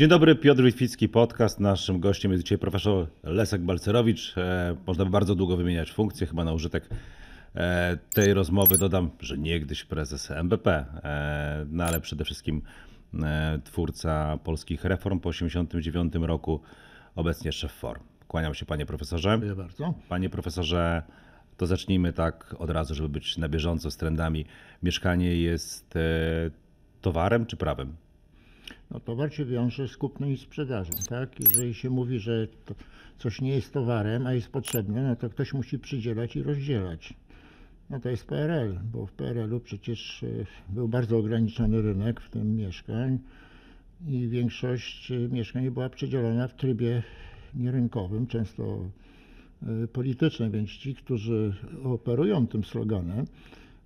Dzień dobry, Piotr Witwicki, podcast. Naszym gościem jest dzisiaj profesor Lesek Balcerowicz. E, można by bardzo długo wymieniać funkcje, chyba na użytek e, tej rozmowy dodam, że niegdyś prezes MBP, e, no ale przede wszystkim twórca polskich reform po 1989 roku, obecnie szef form. Kłaniam się panie profesorze. Dziękuję bardzo. Panie profesorze, to zacznijmy tak od razu, żeby być na bieżąco z trendami. Mieszkanie jest towarem czy prawem? No towar się wiąże z kupnem i sprzedażą, tak? Jeżeli się mówi, że coś nie jest towarem, a jest potrzebne, no to ktoś musi przydzielać i rozdzielać. No to jest PRL, bo w PRL-u przecież e, był bardzo ograniczony rynek, w tym mieszkań i większość e, mieszkań była przydzielona w trybie nierynkowym, często e, politycznym, więc ci, którzy operują tym sloganem,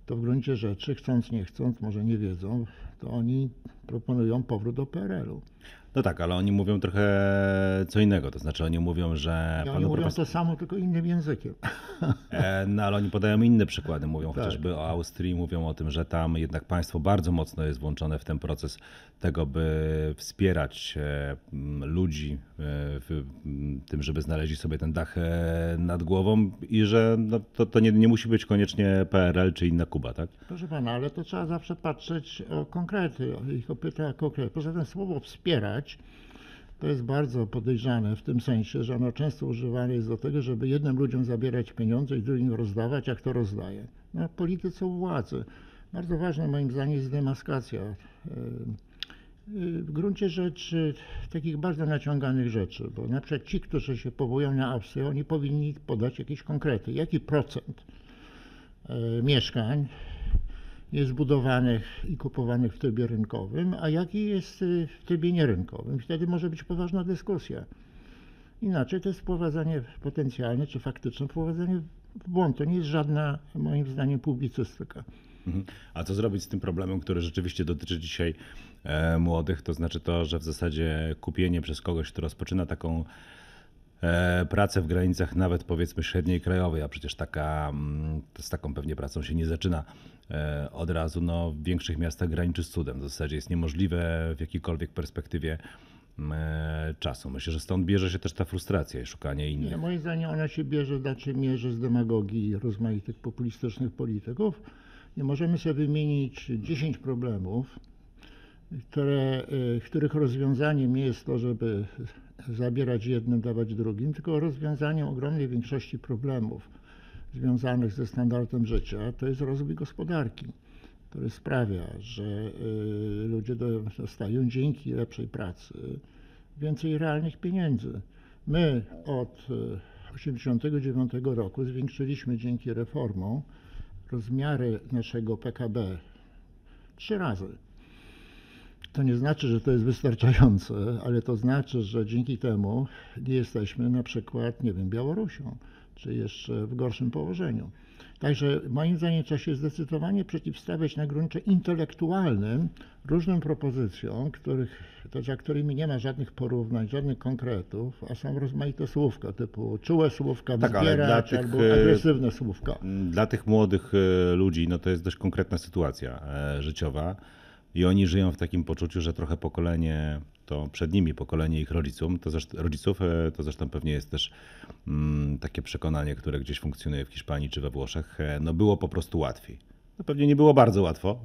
to w gruncie rzeczy, chcąc nie chcąc, może nie wiedzą, oni proponują powrót do PRL-u. No tak, ale oni mówią trochę co innego. To znaczy oni mówią, że. I oni mówią profesor... to samo, tylko innym językiem. E, no ale oni podają inne przykłady. Mówią tak. chociażby o Austrii, mówią o tym, że tam jednak państwo bardzo mocno jest włączone w ten proces tego, by wspierać e, ludzi e, w tym, żeby znaleźli sobie ten dach nad głową i że no, to, to nie, nie musi być koniecznie PRL czy inna Kuba, tak? Proszę pana, ale to trzeba zawsze patrzeć o konkrety, ich opyta konkrety. Poza tym słowo wspierać to jest bardzo podejrzane w tym sensie, że ono często używane jest do tego, żeby jednym ludziom zabierać pieniądze i drugim rozdawać, jak to rozdaje. No, polityce władzy. Bardzo ważna moim zdaniem jest demaskacja. E, w gruncie rzeczy takich bardzo naciąganych rzeczy, bo na przykład ci, którzy się powołują na Austrię, oni powinni podać jakieś konkrety. Jaki procent e, mieszkań jest budowanych i kupowanych w trybie rynkowym, a jaki jest y, w trybie nierynkowym. Wtedy może być poważna dyskusja. Inaczej to jest wprowadzanie potencjalne czy faktyczne wprowadzanie w błąd. To nie jest żadna, moim zdaniem, publicystyka. Mhm. A co zrobić z tym problemem, który rzeczywiście dotyczy dzisiaj e, młodych? To znaczy to, że w zasadzie kupienie przez kogoś, kto rozpoczyna taką E, pracę w granicach nawet powiedzmy średniej krajowej, a przecież taka, mm, z taką pewnie pracą się nie zaczyna od razu. No, w większych miastach graniczy z cudem. W zasadzie jest niemożliwe w jakiejkolwiek perspektywie mm, e, czasu. Myślę, że stąd bierze się też ta frustracja i szukanie innych. Nie, moim zdaniem ona się bierze, znaczy mierzy z demagogii rozmaitych populistycznych polityków. Nie możemy sobie wymienić 10 problemów, które, których rozwiązaniem nie jest to, żeby zabierać jednym, dawać drugim, tylko rozwiązaniem ogromnej większości problemów związanych ze standardem życia to jest rozwój gospodarki, który sprawia, że y, ludzie dostają dzięki lepszej pracy więcej realnych pieniędzy. My od 1989 y, roku zwiększyliśmy dzięki reformom rozmiary naszego PKB trzy razy. To nie znaczy, że to jest wystarczające, ale to znaczy, że dzięki temu nie jesteśmy na przykład, nie wiem, Białorusią, czy jeszcze w gorszym położeniu. Także moim zdaniem trzeba się zdecydowanie przeciwstawiać na gruncie intelektualnym różnym propozycjom, których, to za którymi nie ma żadnych porównań, żadnych konkretów, a są rozmaite słówka typu czułe słówka, tak, wzbierać tych, albo e, agresywne słówka. Dla tych młodych e, ludzi no to jest dość konkretna sytuacja e, życiowa i oni żyją w takim poczuciu, że trochę pokolenie, to przed nimi pokolenie ich rodziców, to zresztą, rodziców, e, to zresztą pewnie jest też mm, takie przekonanie, które gdzieś funkcjonuje w Hiszpanii czy we Włoszech, e, no było po prostu łatwiej. No pewnie nie było bardzo łatwo,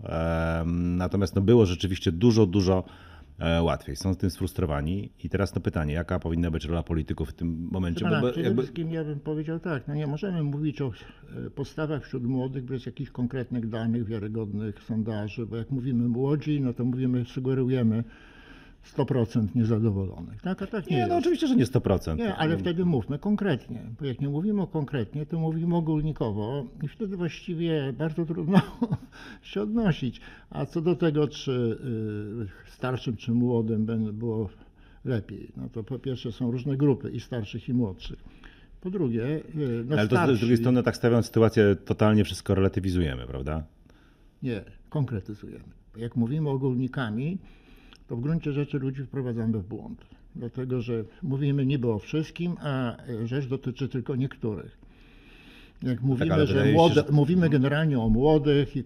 natomiast no było rzeczywiście dużo, dużo E, łatwiej. Są z tym sfrustrowani. I teraz to pytanie, jaka powinna być rola polityków w tym momencie? Pana, Bo, przede jakby... wszystkim ja bym powiedział tak, no nie możemy mówić o postawach wśród młodych bez jakichś konkretnych danych, wiarygodnych sondaży, bo jak mówimy młodzi, no to mówimy, sugerujemy, 100% niezadowolonych. Tak, a tak nie, nie no oczywiście, że nie 100%. Nie, ale wtedy mówmy konkretnie, bo jak nie mówimy konkretnie, to mówimy ogólnikowo i wtedy właściwie bardzo trudno się odnosić. A co do tego, czy y, starszym czy młodym było lepiej, no to po pierwsze są różne grupy i starszych i młodszych. Po drugie, y, no Ale to starsi... z drugiej strony tak stawiając sytuację, totalnie wszystko relatywizujemy, prawda? Nie, konkretyzujemy. Jak mówimy ogólnikami, to w gruncie rzeczy ludzi wprowadzamy w błąd. Dlatego, że mówimy niby o wszystkim, a rzecz dotyczy tylko niektórych. Jak tak, mówimy, tak, że młode, się, że... mówimy generalnie o młodych i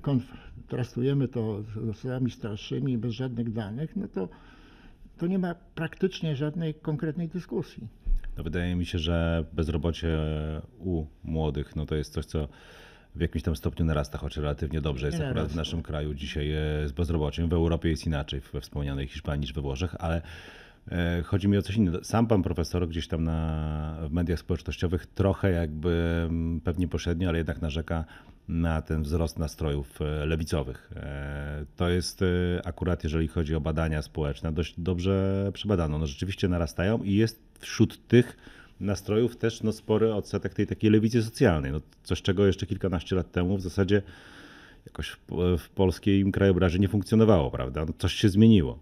kontrastujemy to z osobami starszymi bez żadnych danych, no to to nie ma praktycznie żadnej konkretnej dyskusji. No wydaje mi się, że bezrobocie u młodych no to jest coś, co w jakimś tam stopniu narasta, choć relatywnie dobrze jest Nie akurat w narasta. naszym kraju dzisiaj e, z bezrobociem. W Europie jest inaczej, we wspomnianej Hiszpanii niż we Włoszech, ale e, chodzi mi o coś innego. Sam pan profesor gdzieś tam na, w mediach społecznościowych trochę jakby pewnie pośrednio, ale jednak narzeka na ten wzrost nastrojów e, lewicowych. To jest akurat, jeżeli chodzi o badania społeczne, dość dobrze przebadano. No rzeczywiście narastają i jest wśród tych nastrojów też no, spory odsetek tej takiej lewicy socjalnej. No, coś, czego jeszcze kilkanaście lat temu w zasadzie jakoś w, w polskim krajobrazie nie funkcjonowało, prawda? No, coś się zmieniło.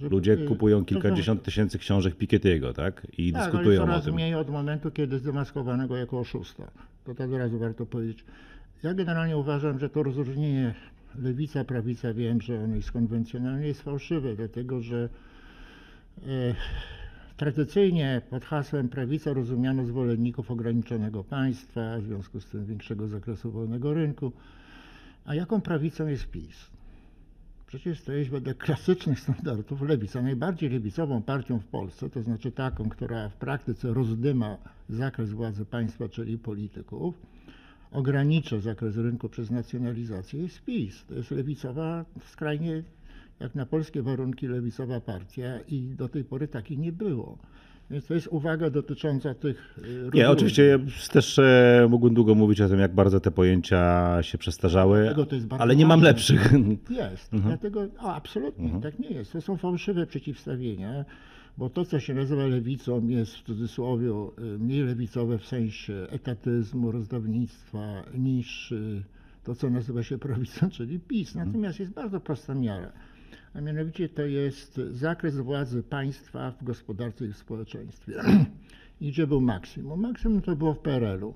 Ludzie y, kupują to kilkadziesiąt tysięcy książek Piketty'ego, tak? I tak, ale dyskutują o coraz tym. mniej od momentu, kiedy zdemaskowano go jako oszusta. To tak od razu warto powiedzieć. Ja generalnie uważam, że to rozróżnienie lewica, prawica, wiem, że ono jest konwencjonalnie jest fałszywe, dlatego że e, tradycyjnie pod hasłem prawica rozumiano zwolenników ograniczonego państwa, w związku z tym większego zakresu wolnego rynku. A jaką prawicą jest PiS? Przecież to jest wedle klasycznych standardów lewica. Najbardziej lewicową partią w Polsce, to znaczy taką, która w praktyce rozdyma zakres władzy państwa, czyli polityków, ogranicza zakres rynku przez nacjonalizację, jest PiS. To jest lewicowa, skrajnie jak na polskie warunki, lewicowa partia i do tej pory takiej nie było. Więc to jest uwaga dotycząca tych y, Nie, rozróżnień. oczywiście też e, mógłbym długo mówić o tym, jak bardzo te pojęcia się przestarzały, ale nie mam ważne. lepszych. Jest, Mhm. dlatego, o, absolutnie, tak nie jest. To są fałszywe przeciwstawienia, bo to, co się nazywa lewicą, jest w cudzysłowie y, mniej lewicowe w sensie etatyzmu, rozdawnictwa, niż to, co nazywa się prawicą, czyli PiS. Mhm. Natomiast jest bardzo prosta miara. A mianowicie to jest zakres władzy państwa w gospodarce i w społeczeństwie. I gdzie był maksimum? Maksimum to było w PRL-u.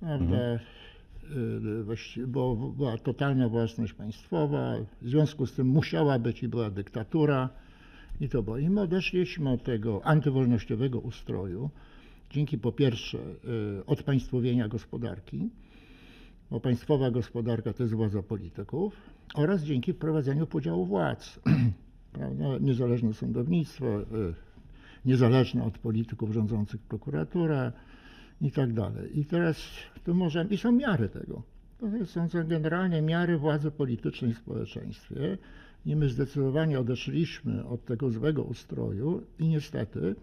Prawda? Y, właści- bo była totalna własność państwowa, w związku z tym musiała być i była dyktatura i to było. I my odeszliśmy od tego antywolnościowego ustroju, dzięki po pierwsze y, odpaństwowienia gospodarki, bo państwowa gospodarka to jest władza polityków, oraz dzięki wprowadzeniu podziału władz. Niezależne sądownictwo, y, niezależna od polityków rządzących prokuratura i tak dalej. I teraz tu możemy, i są miary tego. To są generalnie miary władzy politycznej w społeczeństwie i my zdecydowanie odeszliśmy od tego złego ustroju i niestety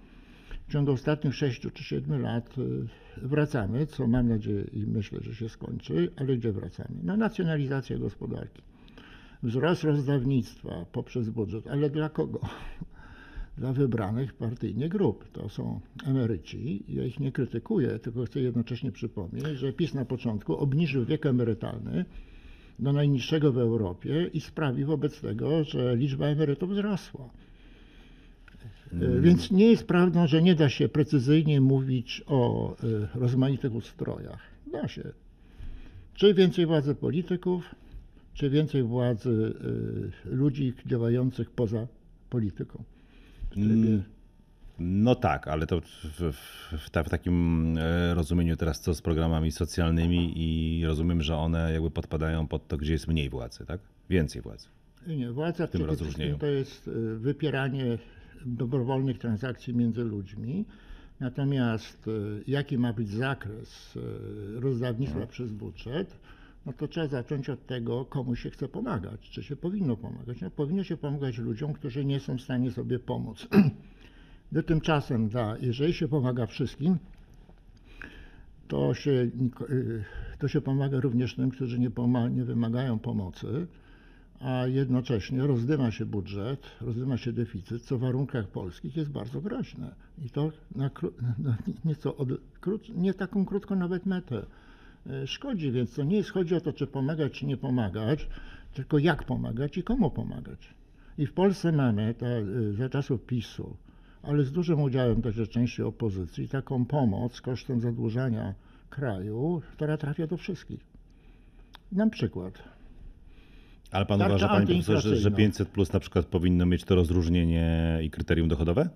w ciągu ostatnich 6 czy 7 lat y, wracamy, co mam nadzieję i myślę, że się skończy, ale gdzie wracamy? Na nacjonalizację gospodarki. Wzrost rozdawnictwa poprzez budżet, ale dla kogo? Dla wybranych partyjnie grup. To są emeryci. Ja ich nie krytykuję, tylko chcę jednocześnie przypomnieć, że PiS na początku obniżył wiek emerytalny do najniższego w Europie i sprawi wobec tego, że liczba emerytów wzrosła. E, Więc nie jest prawdą, że nie da się precyzyjnie mówić o e, rozmaitych ustrojach. Da się. Czy więcej władzy polityków, czy więcej władzy e, ludzi działających poza polityką. W trybie Mm, No tak, ale to w, w, w, ta, w takim rozumieniu teraz co z programami socjalnymi i rozumiem, że one jakby podpadają pod to, gdzie jest mniej władzy, tak? Więcej władzy. Nie, władza tym przede wszystkim rozróżnieniu. to jest wypieranie dobrowolnych transakcji między ludźmi. Natomiast y, jaki ma być zakres y, rozdawnictwa Mhm. przez budżet, no to trzeba zacząć od tego, komu się chce pomagać, czy się powinno pomagać. No, powinno się pomagać ludziom, którzy nie są w stanie sobie pomóc. Gdy tymczasem, da, jeżeli się pomaga wszystkim, to się, y, to się pomaga również tym, którzy nie, nie wymagają pomocy, a jednocześnie rozdyma się budżet, rozdyma się deficyt, co w warunkach polskich jest bardzo groźne. I to na, na nieco od, nie taką krótką nawet metę e, szkodzi, więc to nie jest chodzi o to, czy pomagać, czy nie pomagać, tylko jak pomagać i komu pomagać. I w Polsce mamy y, za czasów PiSu, ale z dużym udziałem także części opozycji, taką pomoc kosztem zadłużania kraju, która trafia do wszystkich. Na przykład Ale pan uważa, panie profesorze, że antyinflacyjna. 500 plus na przykład powinno mieć to rozróżnienie i kryterium dochodowe?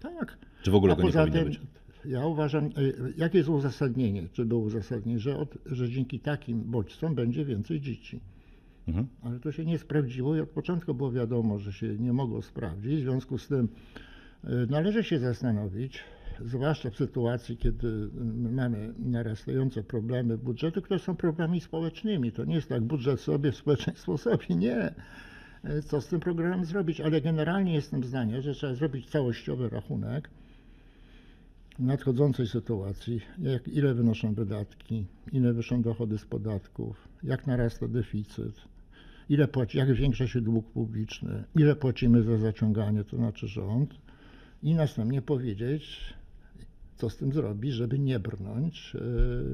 Tak. Czy w ogóle A go nie powinno tym, być? ja uważam, e, jakie jest uzasadnienie, czy było uzasadnienie, że, od, że dzięki takim bodźcom będzie więcej dzieci. Mhm. Ale to się nie sprawdziło i od początku było wiadomo, że się nie mogło sprawdzić. W związku z tym y, należy się zastanowić, zwłaszcza w sytuacji, kiedy y, mamy narastające problemy budżetu, które są problemami społecznymi. To nie jest tak budżet sobie, społeczeństwo sobie. Nie. Y, Co z tym programem zrobić? Ale generalnie jestem zdania, że trzeba zrobić całościowy rachunek nadchodzącej sytuacji, jak, ile wynoszą wydatki, ile wynoszą dochody z podatków, jak narasta deficyt, ile płaci, jak zwiększa się dług publiczny, ile płacimy za zaciąganie, to znaczy rząd, i następnie powiedzieć, co z tym zrobić, żeby nie brnąć e,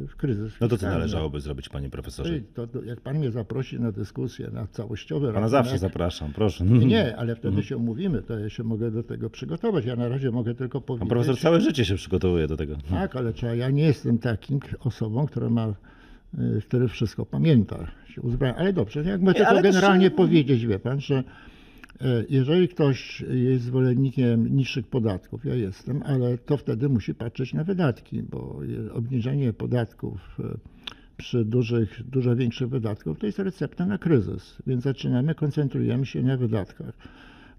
w kryzys No to co należałoby zrobić, panie profesorze? To, to, jak pan mnie zaprosi na dyskusję, na całościowy Pana rachunek, zawsze zapraszam, proszę. nie, ale wtedy się umówimy, to ja się mogę do tego przygotować. Ja na razie mogę tylko Pan powiedzieć. profesor całe życie się przygotowuje do tego. Tak, ale trzeba, ja nie jestem takim osobą, która ma, y, który wszystko pamięta, się. Ale dobrze, jakby Nie, tylko generalnie powiedzieć, wie pan, że e, jeżeli ktoś jest zwolennikiem niższych podatków, ja jestem, ale to wtedy musi patrzeć na wydatki, bo obniżenie podatków e, przy dużych, dużo większych wydatków to jest recepta na kryzys, więc zaczynamy, koncentrujemy się na wydatkach.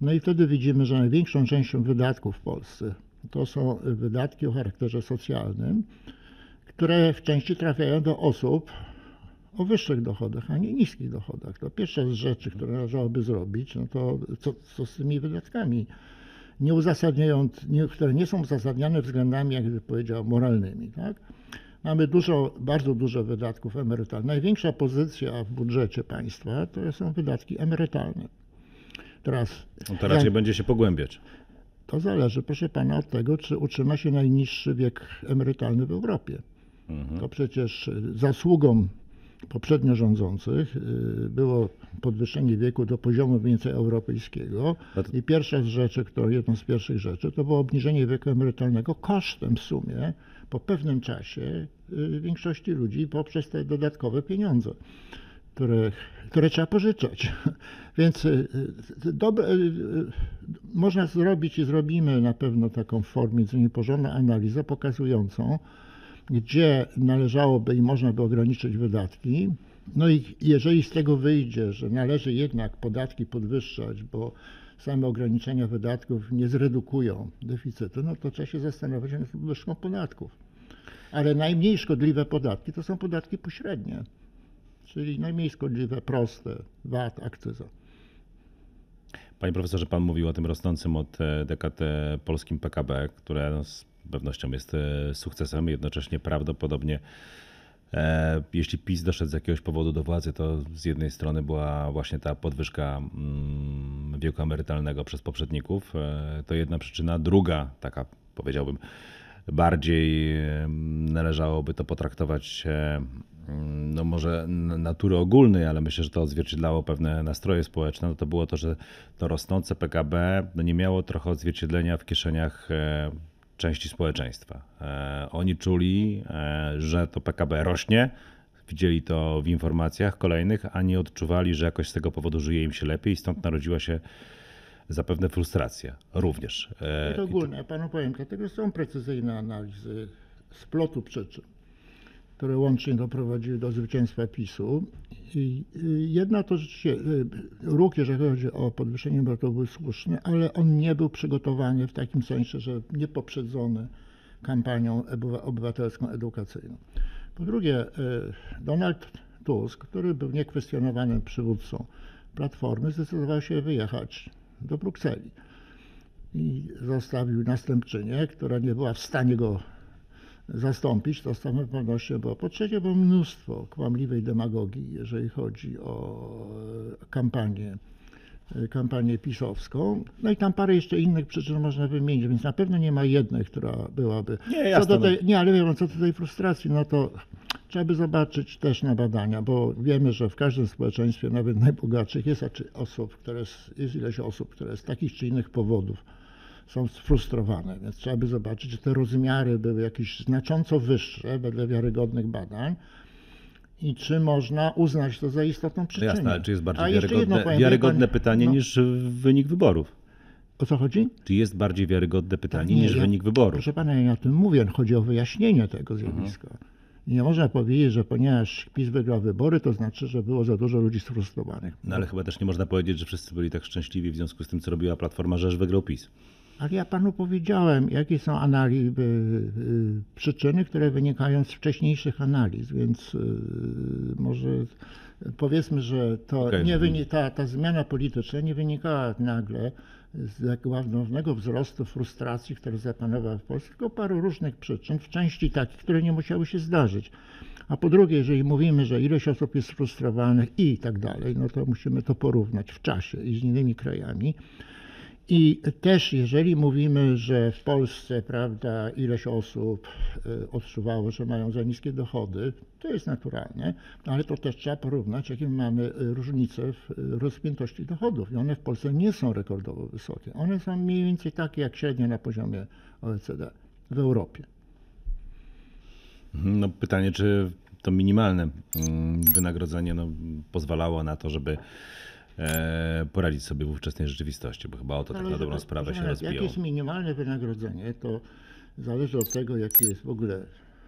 No i wtedy widzimy, że największą częścią wydatków w Polsce to są wydatki o charakterze socjalnym, które w części trafiają do osób o wyższych dochodach, a nie niskich dochodach. To pierwsza z rzeczy, które należałoby zrobić, no to co, co z tymi wydatkami, nie uzasadniając, nie, które nie są uzasadniane względami, jakby powiedział, moralnymi. Tak? Mamy dużo, bardzo dużo wydatków emerytalnych. Największa pozycja w budżecie państwa to są wydatki emerytalne. Teraz No to raczej jak- będzie się pogłębiać. to zależy, proszę pana, od tego, czy utrzyma się najniższy wiek emerytalny w Europie. Mhm. To przecież zasługą poprzednio rządzących y, było podwyższenie wieku do poziomu mniej więcej europejskiego. To- I pierwsza z rzeczy, którą, jedną z pierwszych rzeczy, to było obniżenie wieku emerytalnego kosztem w sumie po pewnym czasie y, większości ludzi poprzez te dodatkowe pieniądze które, które trzeba pożyczać. Więc y, dobre, można zrobić i zrobimy na pewno taką innymi porządną analizę pokazującą, gdzie należałoby i można by ograniczyć wydatki. No i jeżeli z tego wyjdzie, że należy jednak podatki podwyższać, bo same ograniczenia wydatków nie zredukują deficytu, no to trzeba się zastanowić nad podwyżką podatków. Ale najmniej szkodliwe podatki to są podatki pośrednie czyli najmniej szkodliwe, proste, VAT, akcyza. Panie profesorze, pan mówił o tym rosnącym od e, dekad e, polskim PKB, które z pewnością jest e, sukcesem, jednocześnie prawdopodobnie e, jeśli PiS doszedł z jakiegoś powodu do władzy, to z jednej strony była właśnie ta podwyżka mm, wieku emerytalnego przez poprzedników. E, To jedna przyczyna. Druga, taka powiedziałbym, bardziej należałoby to potraktować mm, no może natury ogólnej, ale myślę, że to odzwierciedlało pewne nastroje społeczne, no to było to, że to rosnące PKB no nie miało trochę odzwierciedlenia w kieszeniach części społeczeństwa. E, Oni czuli, e, że to PKB rośnie, widzieli to w informacjach kolejnych, a nie odczuwali, że jakoś z tego powodu żyje im się lepiej stąd narodziła się zapewne frustracja również. E, to ogólne, ja panu powiem, dlatego są precyzyjne analizy splotu przyczyn, które łącznie doprowadziły do zwycięstwa PiSu. I y, jedna to rzeczywiście, y, ruch, jeżeli chodzi o podwyższenie emerytur, był słuszny, ale on nie był przygotowany w takim sensie, że nie poprzedzony kampanią obywatelską, edukacyjną. Po drugie, y, Donald Tusk, który był niekwestionowanym przywódcą Platformy, zdecydował się wyjechać do Brukseli i zostawił następczynię, która nie była w stanie go zastąpić, to z całą pewnością było. Po trzecie, było mnóstwo kłamliwej demagogii, jeżeli chodzi o e, kampanię, e, kampanię pisowską. No i tam parę jeszcze innych przyczyn można wymienić, więc na pewno nie ma jednej, która byłaby. Nie, co jasne, do tej, nie, ale wiem, co do tej frustracji, no to trzeba by zobaczyć też na badania, bo wiemy, że w każdym społeczeństwie, nawet najbogatszych, jest osób, które, s- jest ileś osób, które z takich czy innych powodów są sfrustrowane, więc trzeba by zobaczyć, czy te rozmiary były jakieś znacząco wyższe wedle wiarygodnych badań i czy można uznać to za istotną No przyczynę. jasne, ale czy jest bardziej A jeszcze jedno wiarygodne, wiarygodne pan, pytanie no, niż wynik wyborów? O co chodzi? Czy jest bardziej wiarygodne pytanie Nie, niż ja- wynik wyborów? Proszę pana, ja o tym mówię, chodzi o wyjaśnienie tego zjawiska. I nie można powiedzieć, że ponieważ PiS wygrał wybory, to znaczy, że było za dużo ludzi sfrustrowanych. No ale chyba też nie można powiedzieć, że wszyscy byli tak szczęśliwi w związku z tym, co robiła Platforma, że aż wygrał PiS. Ale ja panu powiedziałem, jakie są analizy, przyczyny, które wynikają z wcześniejszych analiz, więc y, może powiedzmy, że to Okej. nie wyni- ta, ta zmiana polityczna nie wynikała nagle z gwałtownego wzrostu frustracji, który zapanował w Polsce, tylko paru różnych przyczyn, w części takich, które nie musiały się zdarzyć. A po drugie, jeżeli mówimy, że ilość osób jest frustrowanych i tak dalej, no to musimy to porównać w czasie i z innymi krajami. I też jeżeli mówimy, że w Polsce, prawda, ileś osób y, odczuwało, że mają za niskie dochody, to jest naturalne, ale to też trzeba porównać, jakie mamy y, różnice w y, rozpiętości dochodów. I one w Polsce nie są rekordowo wysokie. One są mniej więcej takie jak średnio na poziomie OECD w Europie. Mhm, No pytanie, czy to minimalne mm, wynagrodzenie no, pozwalało na to, żeby poradzić sobie w ówczesnej rzeczywistości, bo chyba o to tak na dobrą sprawę się pana, Jak jest minimalne wynagrodzenie, to zależy od tego, jaki jest w ogóle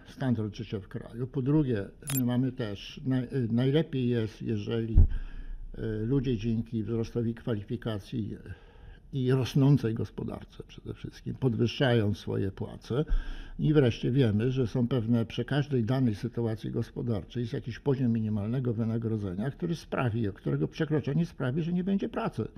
standard życia w kraju. Po drugie, my mamy też, naj, najlepiej jest, jeżeli y, ludzie dzięki wzrostowi kwalifikacji i rosnącej gospodarce przede wszystkim podwyższają swoje płace. I wreszcie wiemy, że są pewne, przy każdej danej sytuacji gospodarczej jest jakiś poziom minimalnego wynagrodzenia, który sprawi, którego przekroczenie sprawi, że nie będzie pracy.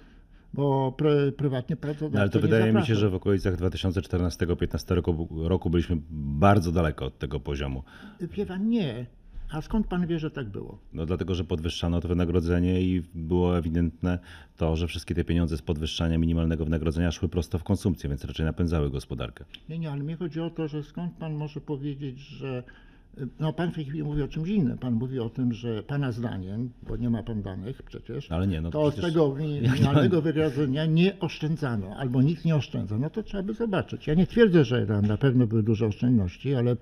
Bo pr, prywatnie pracodawca No, ale to wydaje mi się, że w okolicach 2014-2015 roku, roku byliśmy bardzo daleko od tego poziomu. Wie pan, nie. A skąd pan wie, że tak było? No dlatego, że podwyższano to wynagrodzenie i było ewidentne to, że wszystkie te pieniądze z podwyższania minimalnego wynagrodzenia szły prosto w konsumpcję, więc raczej napędzały gospodarkę. Nie, nie, ale mi chodzi o to, że skąd pan może powiedzieć, że. No, pan w tej chwili mówi o czymś innym. Pan mówi o tym, że pana zdaniem, bo nie ma pan danych przecież, Ale nie, no to z przecież- tego minimalnego wynagrodzenia nie oszczędzano, albo nikt nie oszczędza. No to trzeba by zobaczyć. Ja nie twierdzę, że tam na pewno były duże oszczędności, ale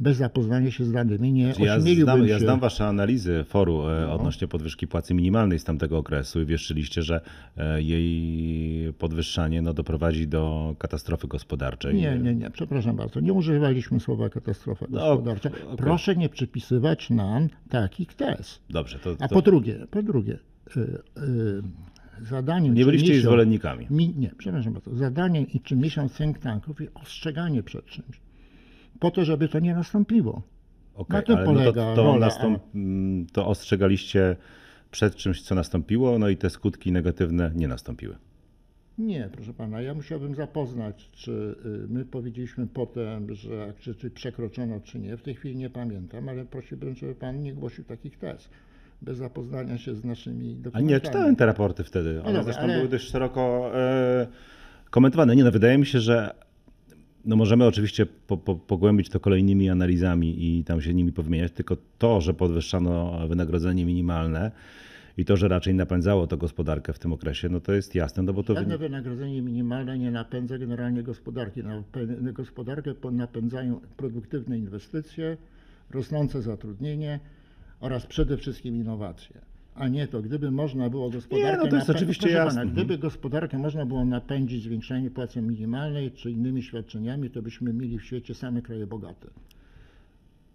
bez zapoznania się z danymi nie Znaczy, Ja znam, się. ja znam wasze analizy foru e, No. odnośnie podwyżki płacy minimalnej z tamtego okresu i wieszczyliście, że e, jej podwyższanie no, doprowadzi do katastrofy gospodarczej. Nie, nie, nie, przepraszam bardzo. Nie używaliśmy słowa katastrofa No, gospodarcza. okej. Proszę nie przypisywać nam takich tez. Dobrze, to, A to po drugie, po drugie, y, y, zadaniem nie byliście jej zwolennikami. Mi, nie, przepraszam bardzo. Zadaniem i czy misją think tanków jest ostrzeganie przed czymś. Po to, żeby to nie nastąpiło. Okej, na tym ale no polega to, to, rola, nastąp, mm, to ostrzegaliście przed czymś, co nastąpiło, no i te skutki negatywne nie nastąpiły. Nie, proszę pana, ja musiałbym zapoznać, czy y, my powiedzieliśmy potem, że czy przekroczono, czy nie. W tej chwili nie pamiętam, ale prosiłbym, żeby pan nie głosił takich tez. Bez zapoznania się z naszymi dokumentami. nie, czytałem te raporty wtedy. One dobra, zresztą ale- były dość szeroko e, komentowane. Nie no, wydaje mi się, że no możemy oczywiście po, po, pogłębić to kolejnymi analizami i tam się nimi powymieniać, tylko to, że podwyższano wynagrodzenie minimalne i to, że raczej napędzało to gospodarkę w tym okresie, no to jest jasne, no bo to... Żadne wynagrodzenie minimalne nie napędza generalnie gospodarki. Napę- Gospodarkę po- napędzają produktywne inwestycje, rosnące zatrudnienie oraz przede wszystkim innowacje. A nie to, gdyby można było gospodarkę Nie, no to jest napę- oczywiście jasne. Pana, gdyby gospodarkę można było napędzić zwiększaniem płacy minimalnej czy innymi świadczeniami, to byśmy mieli w świecie same kraje bogate.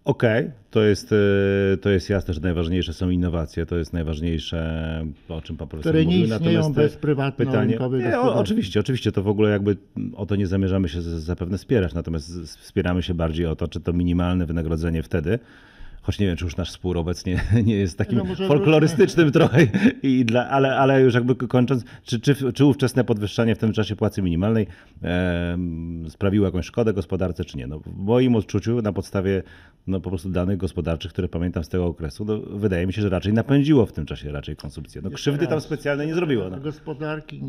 Okej, to, jest, e, to jest jasne, że najważniejsze są innowacje, to jest najważniejsze, o czym pan profesor Które nie mówił. istnieją Natomiast bez e, prywatno-rynkowej nie, o, oczywiście, oczywiście, to w ogóle jakby o to nie zamierzamy się zapewne spierać, natomiast wspieramy się bardziej o to, czy to minimalne wynagrodzenie wtedy, choć nie wiem, czy już nasz spór obecnie nie jest takim No folklorystycznym trochę, i dla, ale, ale już jakby kończąc, czy, czy, czy ówczesne podwyższanie w tym czasie płacy minimalnej em, sprawiło jakąś szkodę gospodarce, czy nie? No, w moim odczuciu, na podstawie no, po prostu danych gospodarczych, które pamiętam z tego okresu, no, wydaje mi się, że raczej napędziło w tym czasie raczej konsumpcję. No, krzywdy tam raz. specjalnej nie zrobiło. No. Gospodarki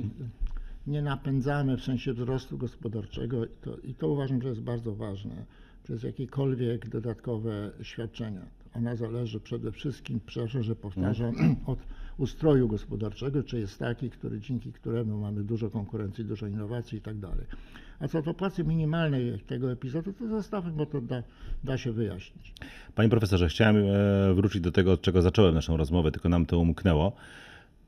nie napędzamy w sensie wzrostu gospodarczego i to, i to uważam, że jest bardzo ważne przez jakiekolwiek dodatkowe świadczenia. Ona zależy przede wszystkim, przepraszam, że powtarzam, od ustroju gospodarczego, czy jest taki, który, dzięki któremu mamy dużo konkurencji, dużo innowacji i tak dalej. A co do płacy minimalnej tego epizodu, to zostawmy, bo to da, da się wyjaśnić. Panie profesorze, chciałem e, wrócić do tego, od czego zacząłem naszą rozmowę, tylko nam to umknęło.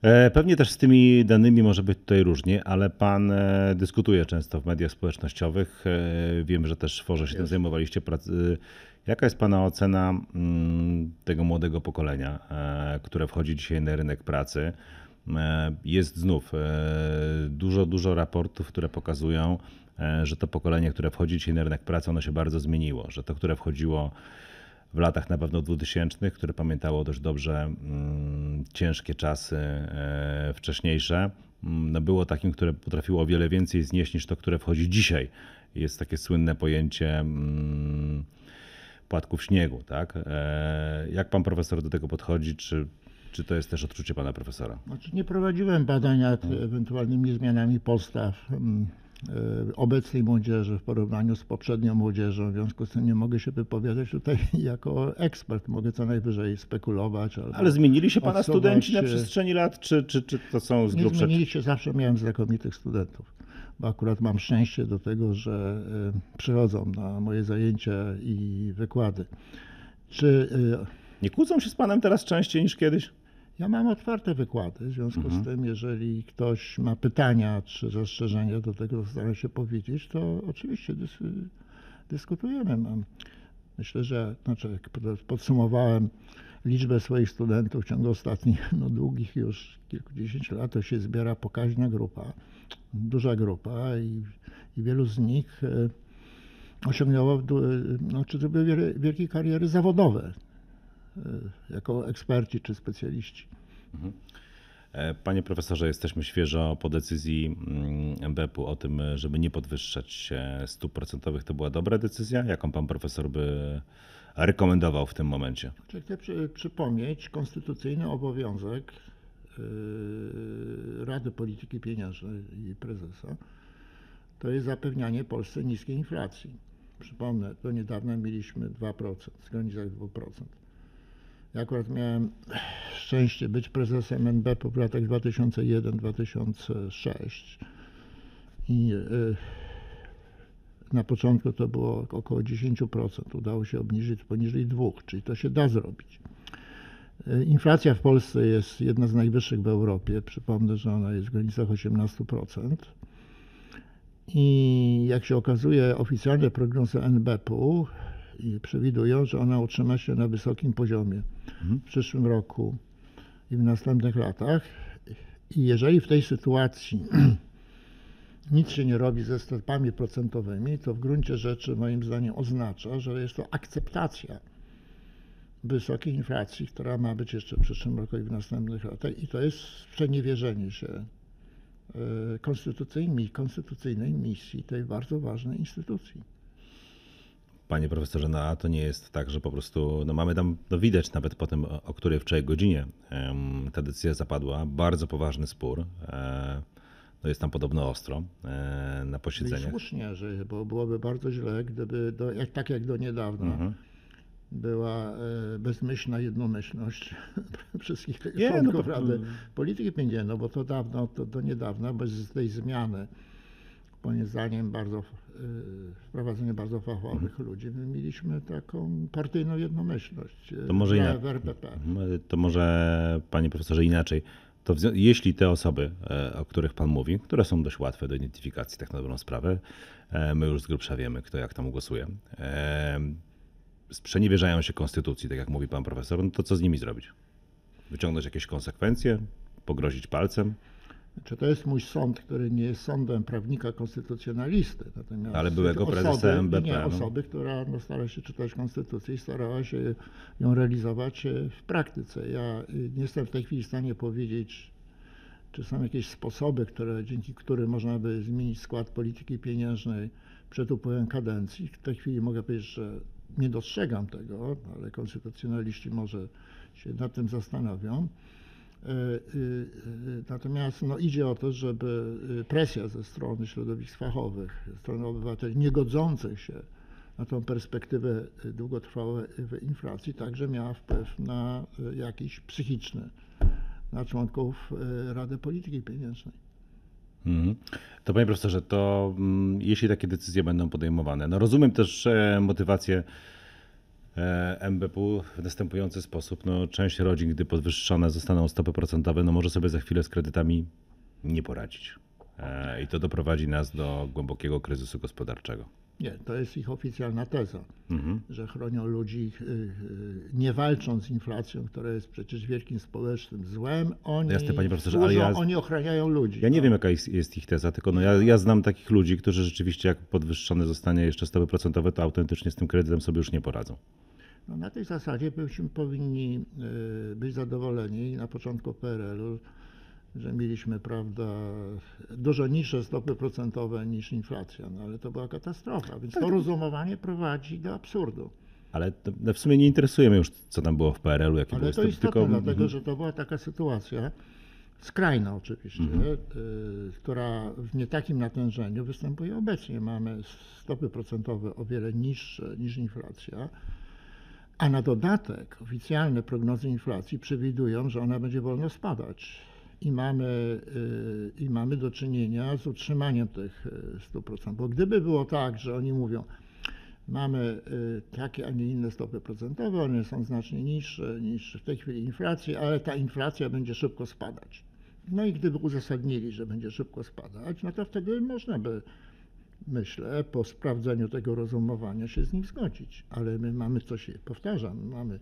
E, Pewnie też z tymi danymi może być tutaj różnie, ale pan e, dyskutuje często w mediach społecznościowych. E, Wiem, że też w Forze się tym zajmowaliście. Jaka jest pana ocena mm, tego młodego pokolenia, które wchodzi dzisiaj na rynek pracy? Jest znów dużo, dużo raportów, które pokazują, że to pokolenie, które wchodzi dzisiaj na rynek pracy, ono się bardzo zmieniło, że to, które wchodziło w latach na pewno 2000, które pamiętało dość dobrze mm, ciężkie czasy e, wcześniejsze, mm, no było takim, które potrafiło o wiele więcej znieść niż to, które wchodzi dzisiaj. Jest takie słynne pojęcie mm, płatków śniegu, tak? E, Jak pan profesor do tego podchodzi? Czy, czy to jest też odczucie pana profesora? Znaczy nie prowadziłem badań nad ewentualnymi zmianami postaw obecnej młodzieży w porównaniu z poprzednią młodzieżą. W związku z tym nie mogę się wypowiadać tutaj jako ekspert. Mogę co najwyżej spekulować. Ale zmienili się pana odsuwać studenci na przestrzeni lat, czy, czy, czy to są z Nie grubsza? zmienili się, zawsze miałem znakomitych studentów. Bo akurat mam szczęście do tego, że e, przychodzą na moje zajęcia i wykłady. Czy e, Nie kłócą się z panem teraz częściej niż kiedyś? Ja mam otwarte wykłady, w związku Mhm. z tym, jeżeli ktoś ma pytania czy zastrzeżenia do tego, co staram się powiedzieć, to oczywiście dys, dyskutujemy. Myślę, że znaczy, jak pod- podsumowałem liczbę swoich studentów w ciągu ostatnich no, długich już kilkudziesięciu lat, to się zbiera pokaźna grupa, duża grupa i, i wielu z nich e, osiągnęło, du- znaczy zrobiło wielkie kariery zawodowe e, jako eksperci czy specjaliści. E, Panie profesorze, jesteśmy świeżo po decyzji mm, MBP-u o tym, żeby nie podwyższać e, stóp procentowych. To była dobra decyzja? Jaką pan profesor by rekomendował w tym momencie? Chcę przy, przypomnieć konstytucyjny obowiązek yy, Rady Polityki Pieniężnej i prezesa, to jest zapewnianie Polsce niskiej inflacji. Przypomnę, do niedawna mieliśmy 2%, w granicach 2%. Ja akurat miałem szczęście być prezesem NBP w latach 2001-2006 i yy, na początku to było około 10%. Udało się obniżyć poniżej 2%, czyli to się da zrobić. E, Inflacja w Polsce jest jedna z najwyższych w Europie. Przypomnę, że ona jest w granicach 18%. I jak się okazuje, oficjalne prognozy NBP-u i przewidują, że ona utrzyma się na wysokim poziomie w przyszłym roku i w następnych latach. I jeżeli w tej sytuacji nic się nie robi ze stopami procentowymi, to w gruncie rzeczy moim zdaniem oznacza, że jest to akceptacja wysokiej inflacji, która ma być jeszcze w przyszłym roku i w następnych latach. I to jest sprzeniewierzenie się e, konstytucyjnej, konstytucyjnej misji tej bardzo ważnej instytucji. Panie profesorze, no a to nie jest tak, że po prostu, no mamy tam, no widać nawet po tym, o której wczoraj godzinie ta decyzja zapadła, bardzo poważny spór. E, No jest tam podobno ostro e, na No I posiedzeniach. słusznie, że, bo byłoby bardzo źle, gdyby do, jak, tak jak do niedawna Mhm. była e, bezmyślna jednomyślność wszystkich Nie, no członków to- Rady Polityki Pieniężnej, no bo to dawno, to do niedawna, bez tej zmiany, moim zdaniem bardzo, e, wprowadzenie bardzo fachowych Mhm. ludzi, my mieliśmy taką partyjną jednomyślność e, To może ja- w RPP. To może, panie profesorze, inaczej. To jeśli te osoby, e, o których pan mówi, które są dość łatwe do identyfikacji, tak na dobrą sprawę, e, my już z grubsza wiemy, kto jak tam głosuje, e, sprzeniewierzają się konstytucji, tak jak mówi pan profesor, no to co z nimi zrobić? Wyciągnąć jakieś konsekwencje? Pogrozić palcem? Czy to jest mój sąd, który nie jest sądem prawnika konstytucjonalisty, natomiast Ale byłego prezesa MBP, Nie, no. osoby, która no, stara się czytać konstytucję i starała się ją realizować e, w praktyce. Ja y, nie jestem w tej chwili w stanie powiedzieć, czy są jakieś sposoby, które, dzięki którym można by zmienić skład polityki pieniężnej przed upływem kadencji. W tej chwili mogę powiedzieć, że nie dostrzegam tego, ale konstytucjonaliści może się nad tym zastanowią. E, y, y, Natomiast no, idzie o to, żeby y, presja ze strony środowisk fachowych, ze strony obywateli niegodzących się na tą perspektywę y, długotrwałej y, inflacji także miała wpływ na y, jakiś psychiczny, na członków y, Rady Polityki Pieniężnej. Mhm. To panie profesorze, to mm, jeśli takie decyzje będą podejmowane, no rozumiem też e, motywację MBP w następujący sposób. No, część rodzin, gdy podwyższone zostaną stopy procentowe, no może sobie za chwilę z kredytami nie poradzić. E, I to doprowadzi nas do głębokiego kryzysu gospodarczego. Nie, to jest ich oficjalna teza, Mhm. że chronią ludzi y, y, nie walcząc z inflacją, która jest przecież wielkim społecznym złem. Oni, Jasne, panie profesorze, służą, ale ja- oni ochraniają ludzi. Ja nie no. wiem, jaka jest, jest ich teza, tylko no ja, ja znam takich ludzi, którzy rzeczywiście, jak podwyższone zostanie jeszcze stopy procentowe, to autentycznie z tym kredytem sobie już nie poradzą. No, na tej zasadzie byśmy powinni y, być zadowoleni na początku PRL-u, że mieliśmy, prawda, dużo niższe stopy procentowe niż inflacja, no ale to była katastrofa, więc to rozumowanie prowadzi do absurdu. Ale to, no w sumie nie interesuje mnie już, co tam było w PRL-u, jakie Ale to istotne, tylko dlatego mhm. że to była taka sytuacja, skrajna oczywiście, y, która w nie takim natężeniu występuje obecnie. Mamy stopy procentowe o wiele niższe niż inflacja, a na dodatek oficjalne prognozy inflacji przewidują, że ona będzie wolno spadać. I mamy, y, I mamy do czynienia z utrzymaniem tych y, stóp procentowych. Bo gdyby było tak, że oni mówią, mamy y, takie, a nie inne stopy procentowe, one są znacznie niższe niż w tej chwili inflacja, ale ta inflacja będzie szybko spadać. No i gdyby uzasadnili, że będzie szybko spadać, no to wtedy można by, myślę, po sprawdzeniu tego rozumowania się z nim zgodzić. Ale my mamy coś, powtarzam, mamy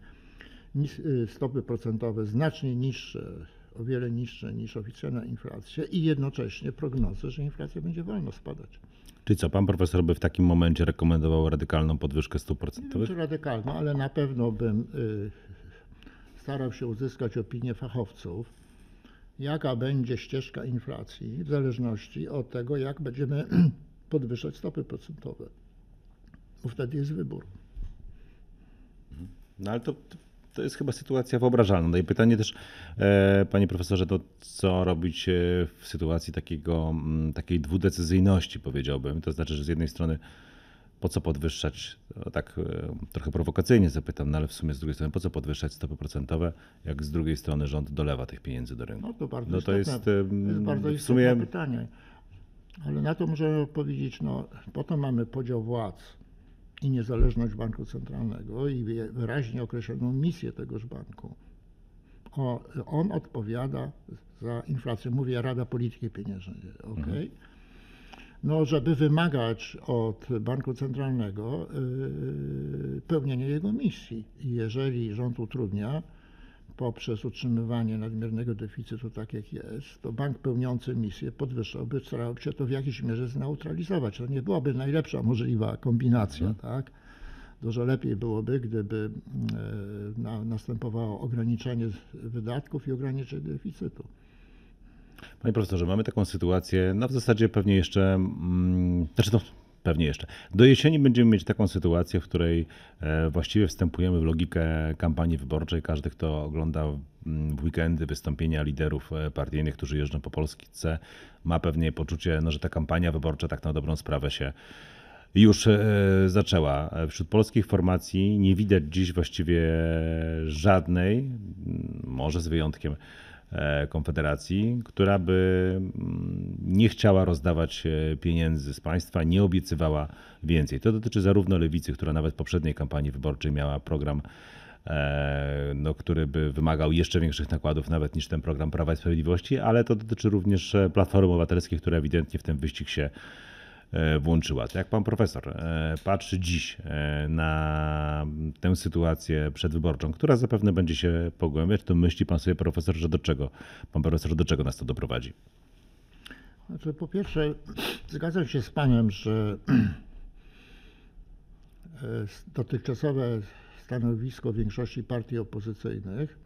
y, stopy procentowe znacznie niższe, o wiele niższe niż oficjalna inflacja i jednocześnie prognozy, że inflacja będzie wolno spadać. Czyli co, pan profesor by w takim momencie rekomendował radykalną podwyżkę stóp Nie wiem, procentowych? czy radykalną, ale na pewno bym y, starał się uzyskać opinię fachowców, jaka będzie ścieżka inflacji w zależności od tego, jak będziemy podwyższać stopy procentowe. Bo wtedy jest wybór. No ale to, to jest chyba sytuacja wyobrażalna. No i pytanie też, e, panie profesorze, to co robić e, w sytuacji takiego, mm, takiej dwudecyzyjności, powiedziałbym. To znaczy, że z jednej strony po co podwyższać, tak e, trochę prowokacyjnie zapytam, no ale w sumie z drugiej strony, po co podwyższać stopy procentowe, jak z drugiej strony rząd dolewa tych pieniędzy do rynku? No to bardzo No to istotne, jest, to jest bardzo w sumie- pytanie. Ale na to możemy powiedzieć, no potem mamy podział władz i niezależność banku centralnego i wyraźnie określoną misję tegoż banku. O, on odpowiada za inflację. Mówię Rada Polityki Pieniężnej, ok? No, żeby wymagać od banku centralnego yy, pełnienia jego misji. I jeżeli rząd utrudnia poprzez utrzymywanie nadmiernego deficytu tak jak jest, to bank pełniący misję podwyższałby, starał się to w jakiejś mierze zneutralizować. To nie byłaby najlepsza możliwa kombinacja, tak? Dużo lepiej byłoby, gdyby e, na, następowało ograniczenie wydatków i ograniczenie deficytu. Panie profesorze, mamy taką sytuację, no w zasadzie pewnie jeszcze, mm, znaczy no pewnie jeszcze. Do jesieni będziemy mieć taką sytuację, w której e, właściwie wstępujemy w logikę kampanii wyborczej. Każdy, kto ogląda mm, w weekendy wystąpienia liderów e, partyjnych, którzy jeżdżą po Polsce, ma pewnie poczucie, no, że ta kampania wyborcza tak na dobrą sprawę się już e, zaczęła. Wśród polskich formacji nie widać dziś właściwie żadnej, może z wyjątkiem Konfederacji, która by mm, nie chciała rozdawać e, pieniędzy z państwa, nie obiecywała więcej. To dotyczy zarówno lewicy, która nawet w poprzedniej kampanii wyborczej miała program, e, no, który by wymagał jeszcze większych nakładów nawet niż ten program Prawa i Sprawiedliwości, ale to dotyczy również e, Platformy Obywatelskiej, która ewidentnie w ten wyścig się e, włączyła. To jak pan profesor e, patrzy dziś e, na tę sytuację przedwyborczą, która zapewne będzie się pogłębiać, to myśli pan sobie profesor, że do czego, pan profesor, do czego nas to doprowadzi? Znaczy, po pierwsze, zgadzam się z panem, że e, dotychczasowe stanowisko większości partii opozycyjnych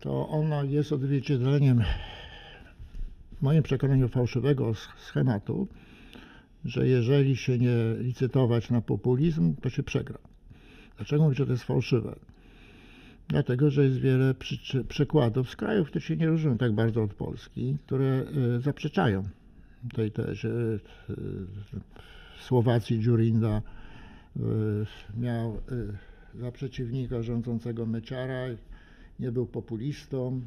to ono jest odzwierciedleniem w moim przekonaniu fałszywego sch- schematu, że jeżeli się nie licytować na populizm, to się przegra. Dlaczego mówię, że to jest fałszywe? Dlatego, że jest wiele przy, przykładów z krajów, które się nie różnią tak bardzo od Polski, które y, zaprzeczają tej tezie. W Słowacji Dziurinda y, miał za przeciwnika rządzącego Meciara, nie był populistą.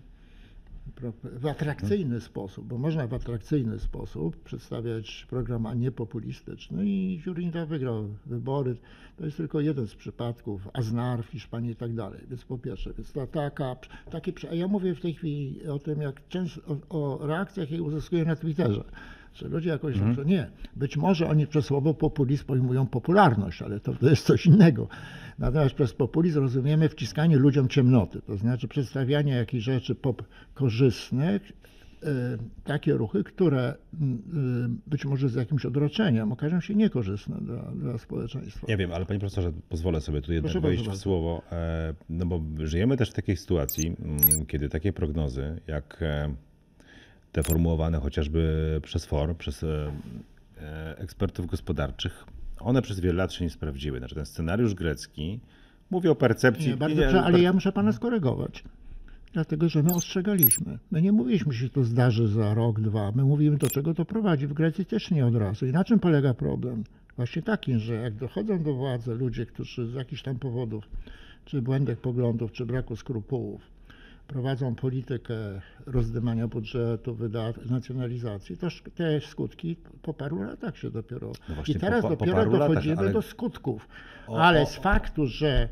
W atrakcyjny sposób, bo można w atrakcyjny sposób przedstawiać program, a nie populistyczny i Ziurinda wygrał wybory. To jest tylko jeden z przypadków, Aznar w Hiszpanii i tak dalej. Więc po pierwsze, więc taka, prze- a ja mówię w tej chwili o tym, jak często, o, o reakcjach, jakie uzyskuję na Twitterze. Że ludzie jakoś, że nie, być może oni przez słowo populizm pojmują popularność, ale to, to jest coś innego. Natomiast przez populizm rozumiemy wciskanie ludziom ciemnoty, to znaczy przedstawianie jakichś rzeczy pop korzystnych, e, takie ruchy, które mm, e, być może z jakimś odroczeniem okażą się niekorzystne dla, dla społeczeństwa. Ja wiem, ale panie profesorze, pozwolę sobie tu jednak Proszę wejść w słowo, e, no bo żyjemy też w takiej sytuacji, mm, kiedy takie prognozy, jak te formułowane chociażby przez FOR, przez e, e, ekspertów gospodarczych, one przez wiele lat się nie sprawdziły. Znaczy ten scenariusz grecki mówi o percepcji... Nie, bardzo nie, ale ja muszę pana skorygować. Dlatego, że my ostrzegaliśmy. My nie mówiliśmy, że się to zdarzy za rok, dwa. My mówimy, do czego to prowadzi. W Grecji też nie od razu. I na czym polega problem? Właśnie takim, że jak dochodzą do władzy ludzie, którzy z jakichś tam powodów, czy błędnych poglądów, czy braku skrupułów, prowadzą politykę rozdymania budżetu, wydatków, nacjonalizacji, to te skutki po paru latach się dopiero. No I teraz po dopiero paru latach, dochodzimy ale- do skutków. O, ale o, z faktu, że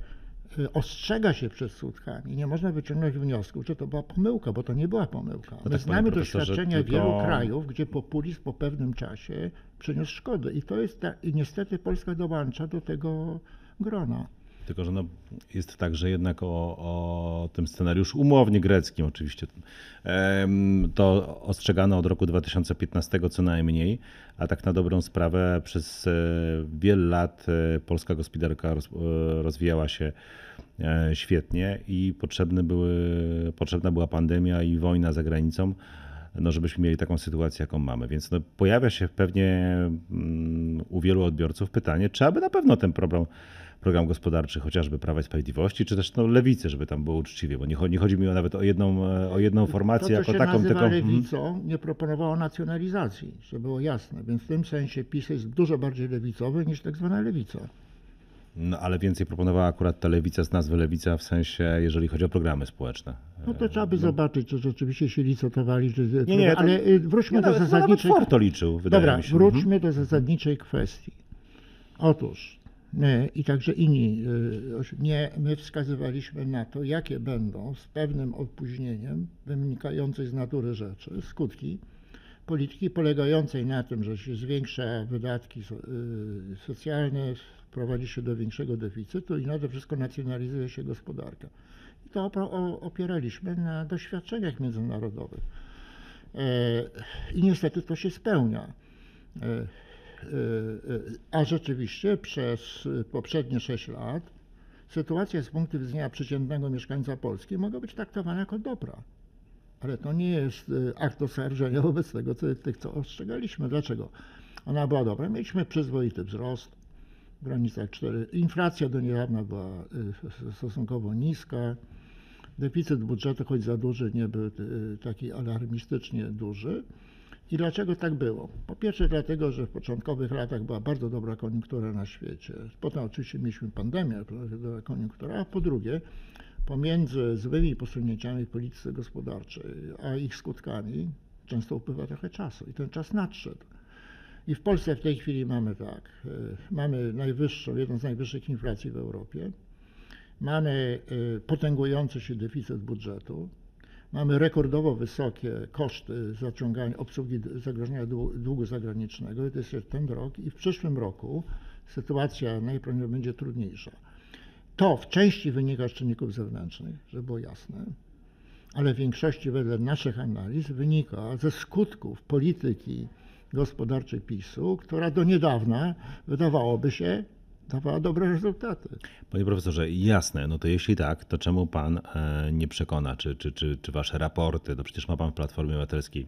y, ostrzega się przed skutkami, nie można wyciągnąć wniosku, że to była pomyłka, bo to nie była pomyłka. My tak, znamy doświadczenia tylko- wielu krajów, gdzie populizm po pewnym czasie przyniósł szkody. I to jest ta, i niestety Polska dołącza do tego grona. Tylko, że no, jest tak, że jednak o, o tym scenariuszu umownie greckim oczywiście to ostrzegano od roku 2015 co najmniej, a tak na dobrą sprawę przez e, wiele lat e, polska gospodarka e, rozwijała się świetnie i potrzebne były, potrzebna była pandemia i wojna za granicą, no żebyśmy mieli taką sytuację, jaką mamy. Więc no, pojawia się pewnie mm, u wielu odbiorców pytanie, czy aby na pewno ten problem, program gospodarczy chociażby Prawa i Sprawiedliwości, czy też no, Lewicy, żeby tam było uczciwie, bo nie chodzi, nie chodzi mi nawet o jedną, o jedną formację to, co jako się taką, nazywa tylko... mhm. lewicą, nie proponowało nacjonalizacji, żeby było jasne. Więc w tym sensie PiS jest dużo bardziej lewicowy niż tak zwana lewica. No ale więcej proponowała akurat ta lewica z nazwy lewica w sensie, jeżeli chodzi o programy społeczne. No to trzeba by zobaczyć, czy rzeczywiście się licytowali, czy... Nie, nie, to- ale y, wróćmy Nie, do nawet, no, nawet zasadniczej... To liczył, Dobra. Mhm. wróćmy do zasadniczej kwestii. Otóż i także inni, oś- nie, my wskazywaliśmy na to, jakie będą z pewnym opóźnieniem wynikającej z natury rzeczy skutki polityki polegającej na tym, że się zwiększa wydatki y, socjalne, prowadzi się do większego deficytu i nade wszystko nacjonalizuje się gospodarka. I to opieraliśmy na doświadczeniach międzynarodowych. E, I niestety to się spełnia. E, e, e, A rzeczywiście przez e, poprzednie 6 lat sytuacja z punktu widzenia przeciętnego mieszkańca Polski mogła być traktowana jako dobra. Ale to nie jest e, akt oskarżenia wobec tego, co, tych, co ostrzegaliśmy. Dlaczego? Ona była dobra. Mieliśmy przyzwoity wzrost w granicach 4. Inflacja do niedawna była e, stosunkowo niska. Deficyt budżetu, choć za duży, nie był y, taki alarmistycznie duży. I dlaczego tak było? Po pierwsze dlatego, że w początkowych latach była bardzo dobra koniunktura na świecie. Potem oczywiście mieliśmy pandemię, bardzo dobra koniunktura. A po drugie, pomiędzy złymi posunięciami w polityce gospodarczej, a ich skutkami często upływa trochę czasu i ten czas nadszedł. I w Polsce w tej chwili mamy tak, y, mamy najwyższą, jedną z najwyższych inflacji w Europie. Mamy y, potęgujący się deficyt budżetu. Mamy rekordowo wysokie koszty zaciągania, obsługi zagrożenia dłu- długu zagranicznego. I to jest ten rok. I w przyszłym roku sytuacja najprawdopodobniej będzie trudniejsza. To w części wynika z czynników zewnętrznych, żeby było jasne, ale w większości wedle naszych analiz wynika ze skutków polityki gospodarczej PiSu, która do niedawna wydawałoby się dawała dobre rezultaty. Panie profesorze, jasne, no to jeśli tak, to czemu pan e, nie przekona, czy, czy, czy, czy wasze raporty, no przecież ma pan w Platformie Obywatelskiej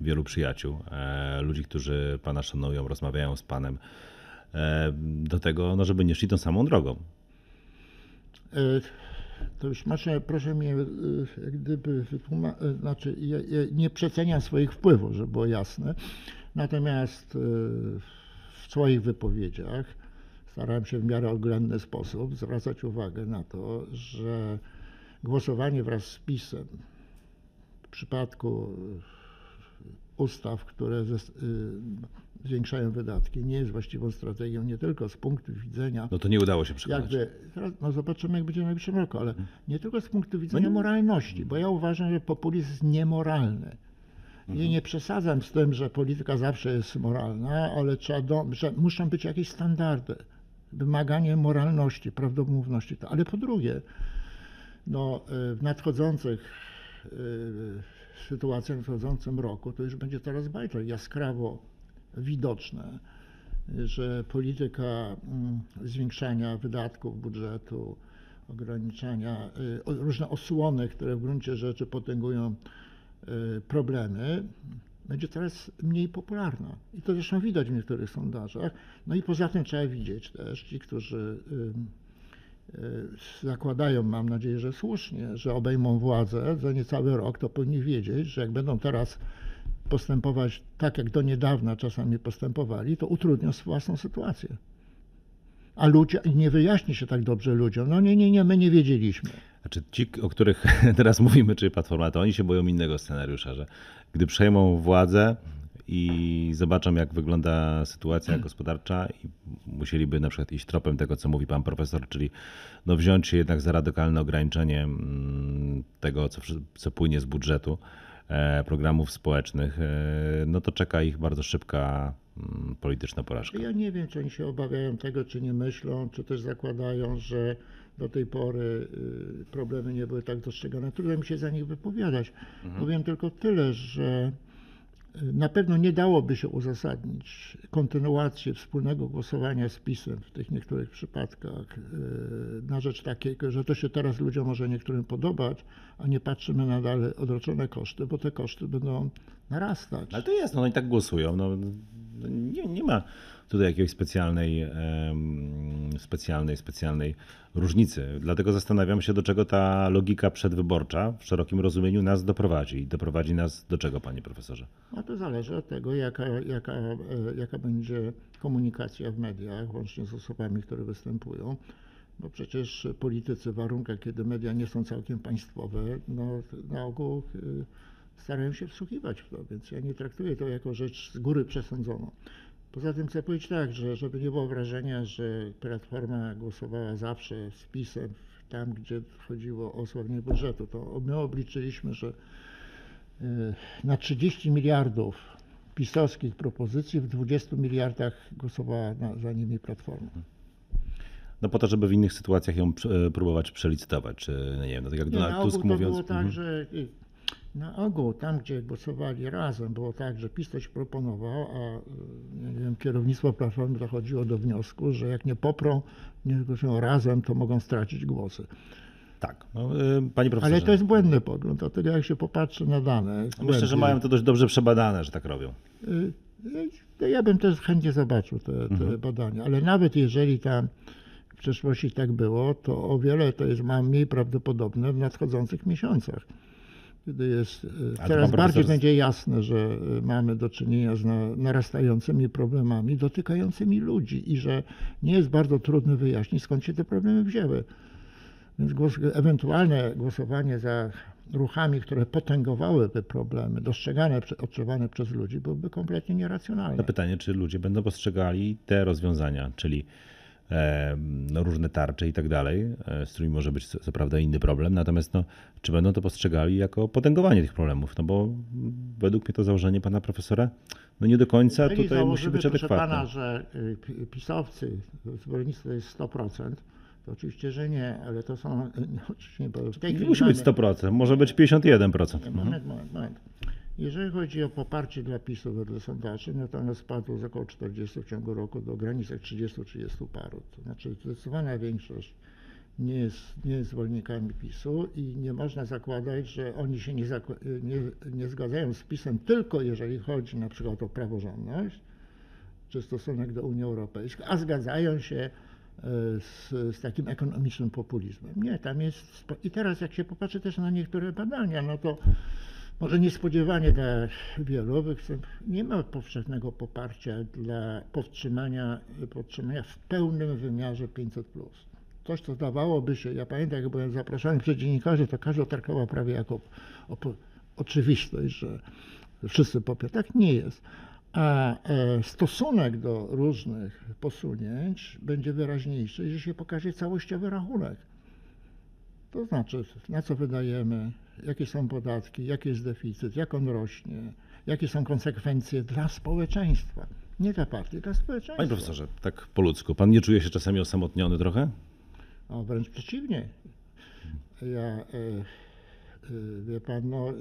wielu przyjaciół, e, ludzi, którzy pana szanują, rozmawiają z panem, e, do tego, no żeby nie szli tą samą drogą. To już proszę, proszę mnie jak gdyby wytłumaczyć, znaczy ja, ja nie przeceniam swoich wpływów, żeby było jasne. Natomiast w swoich wypowiedziach starałem się w miarę oględny sposób zwracać uwagę na to, że głosowanie wraz z PiSem w przypadku ustaw, które y, zwiększają wydatki, nie jest właściwą strategią nie tylko z punktu widzenia No to nie udało się przekonać. jakby, no zobaczymy jak będzie w najbliższym roku, ale nie tylko z punktu widzenia nie- moralności, bo ja uważam, że populizm jest niemoralny. I nie przesadzam z tym, że polityka zawsze jest moralna, ale trzeba do, że muszą być jakieś standardy, wymaganie moralności, prawdomówności. Ale po drugie, no, y, w nadchodzących y, sytuacjach, w nadchodzącym roku, to już będzie coraz bardziej jaskrawo widoczne, że polityka mm, zwiększania wydatków budżetu, ograniczania, y, różne osłony, które w gruncie rzeczy potęgują problemy, będzie coraz mniej popularna. I to zresztą widać w niektórych sondażach. No i poza tym trzeba widzieć też ci, którzy y, zakładają, mam nadzieję, że słusznie, że obejmą władzę za niecały rok, to powinni wiedzieć, że jak będą teraz postępować tak, jak do niedawna czasami postępowali, to utrudnią własną sytuację. A ludzie, nie wyjaśni się tak dobrze ludziom, no nie, nie, nie, my nie wiedzieliśmy. Znaczy ci, o których teraz mówimy, czyli Platforma, to oni się boją innego scenariusza, że gdy przejmą władzę i zobaczą, jak wygląda sytuacja gospodarcza i musieliby na przykład iść tropem tego, co mówi pan profesor, czyli no wziąć się jednak za radykalne ograniczenie mm, tego, co, co płynie z budżetu e, programów społecznych, e, no to czeka ich bardzo szybka mm, polityczna porażka. Ja nie wiem, czy oni się obawiają tego, czy nie myślą, czy też zakładają, że do tej pory y, problemy nie były tak dostrzegane. Trudno mi się za nich wypowiadać. Powiem tylko tyle, że y, na pewno nie dałoby się uzasadnić kontynuacji wspólnego głosowania z PiSem w tych niektórych przypadkach y, na rzecz takiego, że to się teraz ludziom może niektórym podobać, a nie patrzymy na dalej odroczone koszty, bo te koszty będą narastać. Ale to jest, no oni tak głosują. No, nie, nie ma tutaj jakiejś specjalnej, specjalnej, specjalnej różnicy. Dlatego zastanawiam się, do czego ta logika przedwyborcza w szerokim rozumieniu nas doprowadzi. Doprowadzi nas do czego, panie profesorze? No to zależy od tego, jaka, jaka, e, jaka będzie komunikacja w mediach, łącznie z osobami, które występują. Bo przecież politycy w warunkach, kiedy media nie są całkiem państwowe, no, na ogół y, starają się wsłuchiwać w to, więc ja nie traktuję to jako rzecz z góry przesądzoną. Poza tym chcę powiedzieć tak, że żeby nie było wrażenia, że Platforma głosowała zawsze z PiSem tam, gdzie chodziło o osłabienie budżetu, to my obliczyliśmy, że y, na 30 miliardów pisowskich propozycji w 20 miliardach głosowała na, za nimi Platforma. No po to, żeby w innych sytuacjach ją prze- próbować przelicytować, czy nie wiem, no tak jak Donald Tusk to mówiąc... było tak, Mhm. że y, na ogół tam, gdzie głosowali razem, było tak, że PiS coś proponował, a y, nie wiem, kierownictwo Platformy dochodziło do wniosku, że jak nie poprą, nie głosują razem, to mogą stracić głosy. Tak, no, y, panie profesorze. Ale to jest błędny pogląd, dlatego jak się popatrzy na dane. Myślę, że głębiej, mają to dość dobrze przebadane, że tak robią. Y, Ja bym też chętnie zobaczył te, te badania, ale nawet jeżeli tam w przeszłości tak było, to o wiele to jest mniej prawdopodobne w nadchodzących miesiącach. Kiedy jest to coraz pan bardziej profesor- będzie jasne, że y, mamy do czynienia z na, narastającymi problemami dotykającymi ludzi i że nie jest bardzo trudno wyjaśnić, skąd się te problemy wzięły. Więc głos, ewentualne głosowanie za ruchami, które potęgowałyby problemy, dostrzegane, odczuwane przez ludzi, byłoby kompletnie nieracjonalne. No pytanie, czy ludzie będą postrzegali te rozwiązania, czyli e, no, różne tarcze i tak dalej, e, z którymi może być co, co prawda inny problem, natomiast no, czy będą to postrzegali jako potęgowanie tych problemów? No bo według mnie to założenie pana profesora no nie do końca Jeżeli tutaj musi być adekwatne. pana, że y, pi- pisowcy, zwolennictwo jest 100%, to oczywiście, że nie, ale to są, y, oczywiście nie, bo w tej Nie chwili musi być mamy- 100%, może być 51%. Nie, Mhm. Moment, moment, moment. Jeżeli chodzi o poparcie dla PiSu wedle sondaży, no to ono spadło z około 40 w ciągu roku do granicach 30-30 paru. To znaczy zdecydowana większość nie jest, nie jest zwolennikami PiSu i nie można zakładać, że oni się nie, nie, nie zgadzają z PiSem tylko jeżeli chodzi na przykład o praworządność czy stosunek do Unii Europejskiej, a zgadzają się e, z, z takim ekonomicznym populizmem. Nie, tam jest. I teraz, jak się popatrzy też na niektóre badania, no to może niespodziewanie dla wielu, nie ma powszechnego poparcia dla powstrzymania, podtrzymania w pełnym wymiarze 500. Coś, co zdawałoby się, ja pamiętam, jak byłem zaproszony przez dziennikarzy, to każdy traktował prawie jako oczywistość, że wszyscy popierają. Tak nie jest. A e, stosunek do różnych posunięć będzie wyraźniejszy, jeżeli się pokaże całościowy rachunek. To znaczy, na co wydajemy, jakie są podatki, jaki jest deficyt, jak on rośnie, jakie są konsekwencje dla społeczeństwa. Nie dla partii, dla społeczeństwa. Panie profesorze, tak po ludzku, pan nie czuje się czasami osamotniony trochę? A wręcz przeciwnie. Ja, e, e, wie pan, no, e,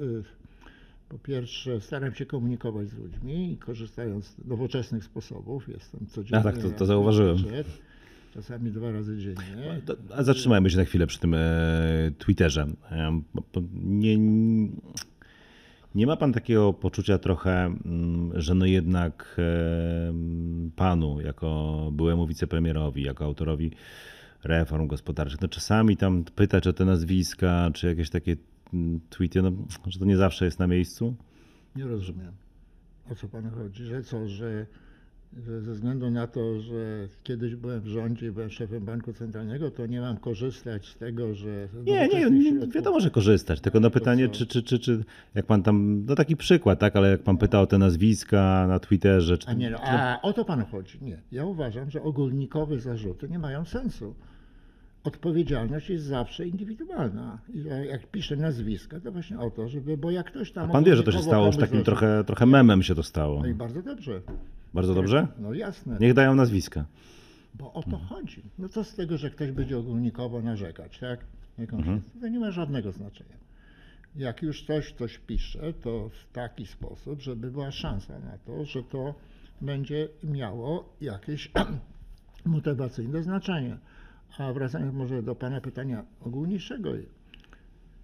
po pierwsze staram się komunikować z ludźmi korzystając z nowoczesnych sposobów. Jestem codziennie. A tak, to- to zauważyłem. Chat, Czasami dwa razy dziennie. A zatrzymajmy się na chwilę przy tym e, Twitterze. E, nie, nie ma pan takiego poczucia trochę, mm, że no jednak e, panu, jako byłemu wicepremierowi, jako autorowi reform gospodarczych, no czasami tam pytać o te nazwiska, czy jakieś takie mm, tweety, no, że to nie zawsze jest na miejscu? Nie rozumiem. O co panu chodzi? Że co, że, że ze względu na to, że kiedyś byłem w rządzie i byłem szefem Banku Centralnego, to nie mam korzystać z tego, że. Nie, nie, nie wiadomo, że korzystać, tylko no pytanie, czy, czy, czy, czy jak pan tam, no taki przykład, tak, ale jak pan pyta o te nazwiska na Twitterze, czy A nie, no, a o to panu chodzi? Nie. Ja uważam, że ogólnikowe zarzuty nie mają sensu. Odpowiedzialność jest zawsze indywidualna. I ja- jak piszę nazwiska, to właśnie o to, żeby, bo jak ktoś tam. pan wie, że to się stało już takim trochę, trochę memem się to stało. No i bardzo dobrze. Bardzo dobrze? No jasne. Niech dają nazwiska. Bo o to chodzi. No co z tego, że ktoś będzie ogólnikowo narzekać, tak? Mhm. To nie ma żadnego znaczenia. Jak już ktoś coś pisze, to w taki sposób, żeby była szansa na to, że to będzie miało jakieś motywacyjne znaczenie. A wracając może do Pana pytania ogólniejszego.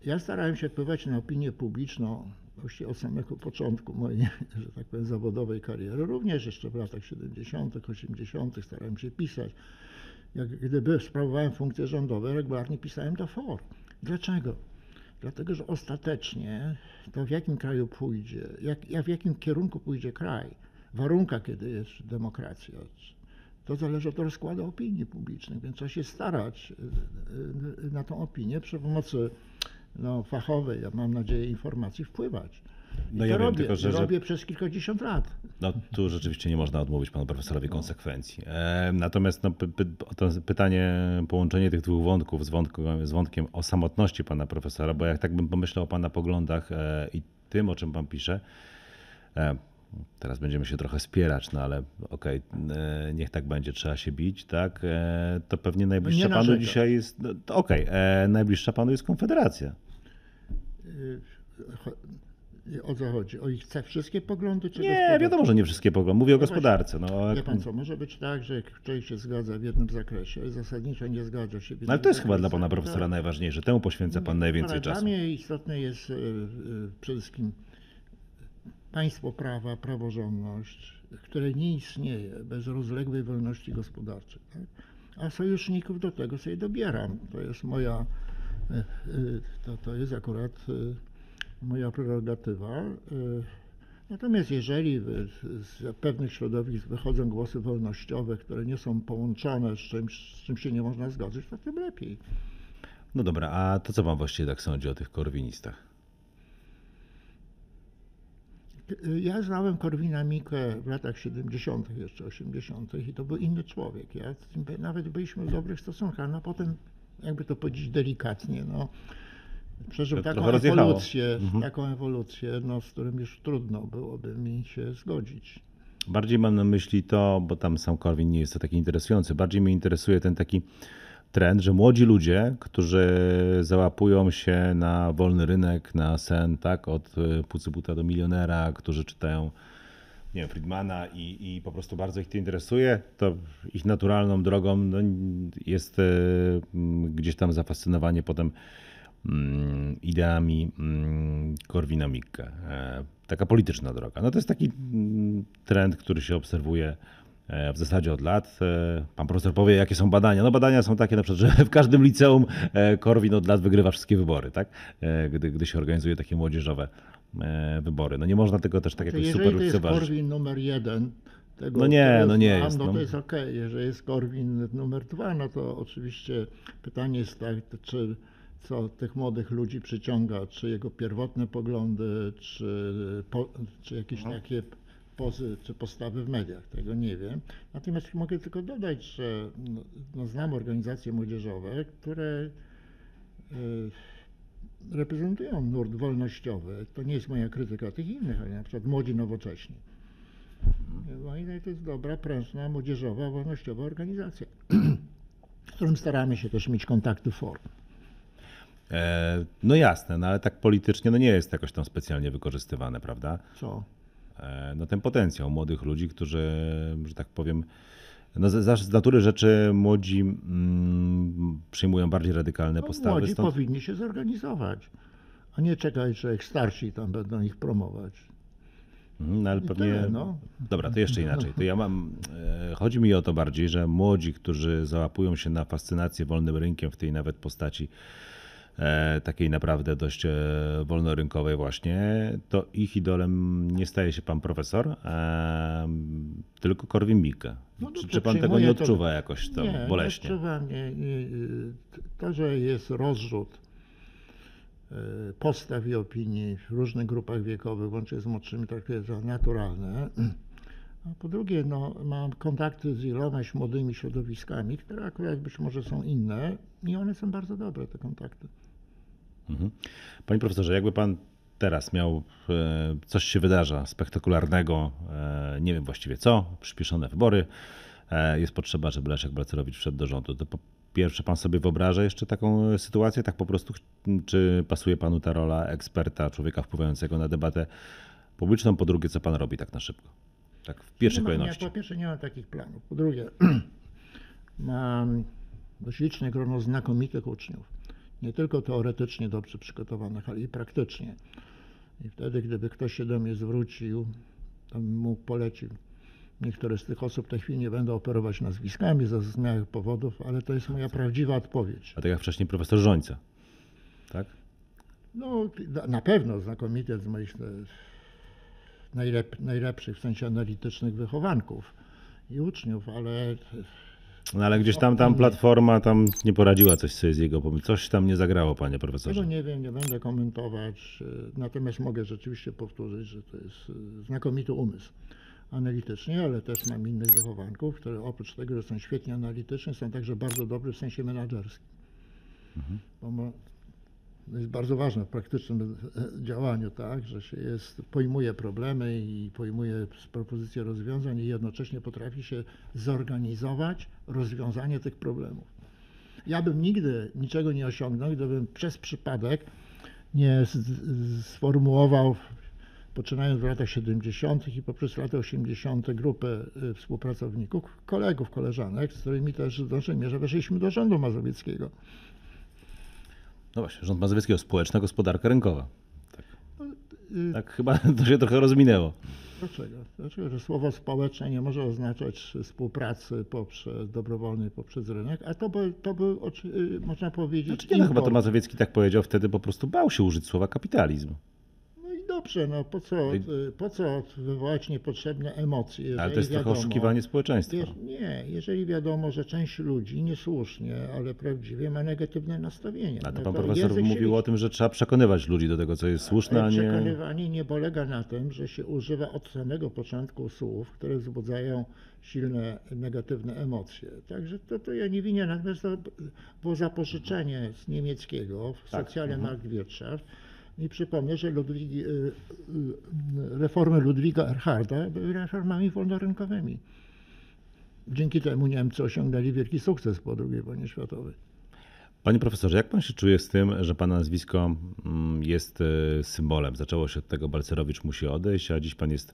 Ja starałem się wpływać na opinię publiczną właściwie od samego początku mojej, że tak powiem, zawodowej kariery. Również jeszcze w latach 70., 80. starałem się pisać. Jak gdyby sprawowałem funkcje rządowe, regularnie pisałem do for. Dlaczego? Dlatego, że ostatecznie to w jakim kraju pójdzie, jak, jak w jakim kierunku pójdzie kraj, w warunkach, kiedy jest demokracja, to zależy od rozkładu opinii publicznej, więc trzeba się starać y, y, na tą opinię przy pomocy no, fachowej, ja mam nadzieję, informacji wpływać. I No to ja wiem, robię, tylko że- i że- robię przez kilkadziesiąt lat. No tu rzeczywiście nie można odmówić panu profesorowi konsekwencji. E, natomiast no, py, py, to pytanie, połączenie tych dwóch wątków z, wątkiem, z wątkiem o samotności pana profesora, bo jak tak bym pomyślał o pana poglądach e, i tym, o czym pan pisze, e, teraz będziemy się trochę spierać, no ale okej, e, niech tak będzie, trzeba się bić, tak, e, to pewnie najbliższa panu dzisiaj jest, no, okej, e, najbliższa panu jest Konfederacja. I O co chodzi? O ich te wszystkie poglądy? Czy Nie, wiadomo, że nie wszystkie poglądy, mówię o właśnie. gospodarce. No, Wie pan co, może być tak, że ktoś się zgadza w jednym zakresie, zasadniczo nie zgadza się w jednym No, ale to jest chyba dla pana profesora Tak. najważniejsze, temu poświęca pan najwięcej Dla czasu. mnie istotne jest przede wszystkim państwo prawa, praworządność, które nie istnieje bez rozległej wolności gospodarczej. Tak? A sojuszników do tego sobie dobieram. To jest moja, y, y, to, to jest akurat y, moja prerogatywa. Natomiast jeżeli z pewnych środowisk wychodzą głosy wolnościowe, które nie są połączone z czymś, z czym się nie można zgodzić, to tym lepiej. No dobra, a to co pan właściwie tak sądzi o tych korwinistach? Ja znałem Korwina Mikke w latach 70., jeszcze 80. i to był inny człowiek. Ja nawet byliśmy w dobrych stosunkach, no potem, jakby to powiedzieć delikatnie, no, przeżył taką ewolucję, taką ewolucję, no, z którym już trudno byłoby mi się zgodzić. Bardziej mam na myśli to, bo tam sam Korwin nie jest to taki interesujący, bardziej mnie interesuje ten taki trend, że młodzi ludzie, którzy załapują się na wolny rynek, na sen, tak, od e, Pucybuta do milionera, którzy czytają nie wiem, Friedmana i, i po prostu bardzo ich to interesuje, to ich naturalną drogą no, jest e, gdzieś tam zafascynowanie potem mm, ideami mm, Korwina Mikke. E, Taka polityczna droga. No to jest taki mm, trend, który się obserwuje w zasadzie od lat. E, Pan profesor powie, jakie są badania. No badania są takie na przykład, że w każdym liceum e, Korwin od lat wygrywa wszystkie wybory, tak? E, Gdy, gdy się organizuje takie młodzieżowe e, wybory. No nie można tego też tak jakoś jeżeli super to jest. Korwin numer jeden, tego, No nie, no nie znam, jest, No no. to jest okej. Jeżeli jest Korwin numer dwa, no to oczywiście pytanie jest tak, czy co tych młodych ludzi przyciąga, czy jego pierwotne poglądy, czy, po, czy jakieś takie pozy, czy postawy w mediach. Tego nie wiem. Natomiast mogę tylko dodać, że no, no, znam organizacje młodzieżowe, które y, reprezentują nurt wolnościowy. To nie jest moja krytyka tych innych, ale na przykład młodzi nowocześni. No i to jest dobra, prężna, młodzieżowa, wolnościowa organizacja, z którym staramy się też mieć kontakty form. E, no jasne, no ale tak politycznie no nie jest jakoś tam specjalnie wykorzystywane, prawda? Co? E, no ten potencjał młodych ludzi, którzy, że tak powiem, no z, z natury rzeczy młodzi mm, przyjmują bardziej radykalne No, postawy. młodzi Stąd, powinni się zorganizować, a nie czekać, że jak starsi tam będą ich promować. Mhm, no ale I pewnie. tyle, no. Dobra, to jeszcze inaczej. To ja mam. E, chodzi mi o to bardziej, że młodzi, którzy załapują się na fascynację wolnym rynkiem w tej nawet postaci takiej naprawdę dość e, wolnorynkowej właśnie, to ich idolem nie staje się pan profesor, e, tylko Korwin Mikke. No czy, czy pan tego nie to- odczuwa jakoś tam nie, boleśnie? Nie odczuwam, nie, nie, to, że jest rozrzut postaw i opinii w różnych grupach wiekowych, łącznie z młodszymi, traktuję za naturalne. A po drugie, no, mam kontakty z ilomaś młodymi środowiskami, które akurat być może są inne i one są bardzo dobre, te kontakty. Mhm. Panie profesorze, jakby pan teraz miał, e, coś się wydarza spektakularnego, e, nie wiem właściwie co, przyspieszone wybory, e, jest potrzeba, żeby Leszek Balcerowicz wszedł do rządu, to po pierwsze pan sobie wyobraża jeszcze taką sytuację, tak po prostu, czy pasuje panu ta rola eksperta, człowieka wpływającego na debatę publiczną, po drugie, co pan robi tak na szybko? Tak w pierwszej mam- kolejności. Nie, po pierwsze nie mam takich planów. Po drugie, mam dość liczne grono znakomitych uczniów. Nie tylko teoretycznie dobrze przygotowanych, ale i praktycznie. I wtedy, gdyby ktoś się do mnie zwrócił, to bym mu polecił. Niektóre z tych osób w tej chwili nie będę operować nazwiskami ze zrozumiałych powodów, ale to jest moja prawdziwa odpowiedź. A tak jak wcześniej profesor Żońca, tak? No, na pewno znakomity z moich e, najlep, najlepszych w sensie analitycznych wychowanków i uczniów, ale No ale gdzieś tam, tam platforma tam nie poradziła coś sobie z jego pomysłem. Coś tam nie zagrało, panie tego profesorze. nie wiem, nie będę komentować. Natomiast mogę rzeczywiście powtórzyć, że to jest e, znakomity umysł analitycznie, ale też mam innych wychowanków, które oprócz tego, że są świetnie analityczni, są także bardzo dobrzy w sensie menedżerskim. Bo to jest bardzo ważne w praktycznym e, działaniu, tak, że się jest, pojmuje problemy i pojmuje propozycje rozwiązań i jednocześnie potrafi się zorganizować rozwiązanie tych problemów. Ja bym nigdy niczego nie osiągnął, gdybym przez przypadek nie sformułował, poczynając w latach 70. i poprzez lata 80. grupę y, współpracowników, kolegów, koleżanek, z którymi też w dużej mierze weszliśmy do rządu mazowieckiego. No właśnie, rząd mazowieckiego, społeczna gospodarka rynkowa. Tak, Y, tak chyba to się trochę rozminęło. Dlaczego? Dlaczego? Że słowo społeczne nie może oznaczać współpracy poprzez dobrowolnej poprzez rynek, a to by, to y, można powiedzieć. Znaczy, nie, no, chyba to. Mazowiecki tak powiedział wtedy, po prostu bał się użyć słowa kapitalizm. Dobrze, no po co, po co wywołać niepotrzebne emocje? Ale to jest trochę wiadomo- oszukiwanie społeczeństwa. Wiesz, nie, jeżeli wiadomo, że część ludzi niesłusznie, ale prawdziwie ma negatywne nastawienie. A to no pan profesor język się mówił o tym, że trzeba przekonywać ludzi do tego, co jest słuszne, a Ale nie... Przekonywanie nie polega na tym, że się używa od samego początku słów, które wzbudzają silne negatywne emocje. Także to, to ja nie winię, natomiast to było zapożyczenie z niemieckiego w Tak, socjale mhm. Marktwirtschaft. I przypomnę, że Ludwigi, y, y, reformy Ludwiga Erharda były reformami wolnorynkowymi. Dzięki temu Niemcy osiągnęli wielki sukces po II wojnie światowej. Panie profesorze, jak pan się czuje z tym, że pana nazwisko mm, jest e, symbolem? Zaczęło się od tego, Balcerowicz musi odejść, a dziś pan jest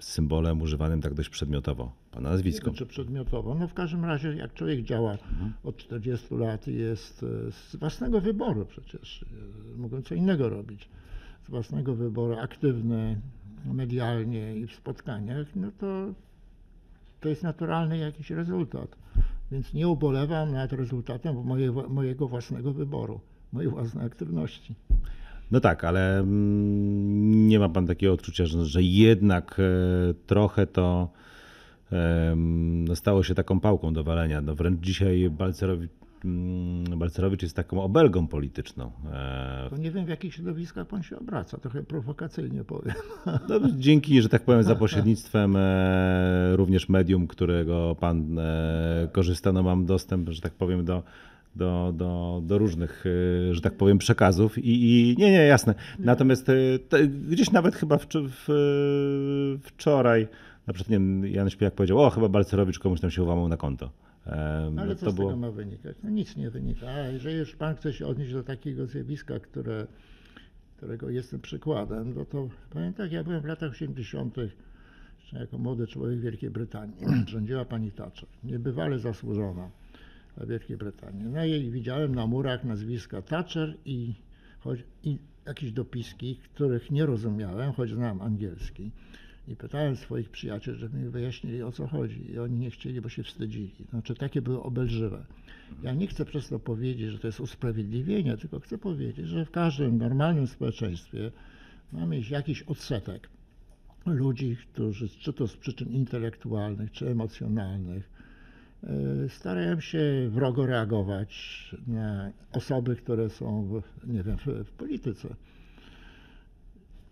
symbolem używanym tak dość przedmiotowo. Pana nazwisko. Czy przedmiotowo. No w każdym razie, jak człowiek działa Mhm. od 40 lat i jest e, z własnego wyboru przecież, e, mogą co innego robić, z własnego wyboru, aktywny medialnie i w spotkaniach, no to to jest naturalny jakiś rezultat. Więc nie ubolewam nad rezultatem moje, mojego własnego wyboru, mojej własnej aktywności. No tak, ale mm, nie ma pan takiego odczucia, że, że jednak e, trochę to no, stało się taką pałką do walenia. No wręcz dzisiaj Balcerowicz, mm, Balcerowicz jest taką obelgą polityczną. E, To nie wiem, w jakich środowiskach pan się obraca, trochę prowokacyjnie powiem. No, dzięki, że tak powiem, za pośrednictwem e, również medium, którego pan korzysta, no mam dostęp, że tak powiem, do, do, do, do różnych, e, że tak powiem, przekazów i, i nie, nie, jasne. Natomiast e, te, gdzieś nawet chyba wczo- w, wczoraj, na przykład, nie wiem, Jan Śpiewak powiedział, o, chyba Balcerowicz komuś tam się ułamał na konto. E, Ale co to z tego ma wynikać? No nic nie wynika. A jeżeli już pan chce się odnieść do takiego zjawiska, które, którego jestem przykładem, no to tak, ja byłem w latach 80. jeszcze jako młody człowiek w Wielkiej Brytanii. Rządziła pani Thatcher. Niebywale zasłużona Wielkiej Brytanii. No i widziałem na murach nazwiska Thatcher i, choć, i jakieś dopiski, których nie rozumiałem, choć znam angielski. I pytałem swoich przyjaciół, żeby mi wyjaśnili o co chodzi. I oni nie chcieli, bo się wstydzili. Znaczy takie były obelżywe. Ja nie chcę przez to powiedzieć, że to jest usprawiedliwienie, tylko chcę powiedzieć, że w każdym normalnym społeczeństwie mamy jakiś odsetek ludzi, którzy czy to z przyczyn intelektualnych, czy emocjonalnych, e, starają się wrogo reagować na osoby, które są, w, nie wiem, w, polityce.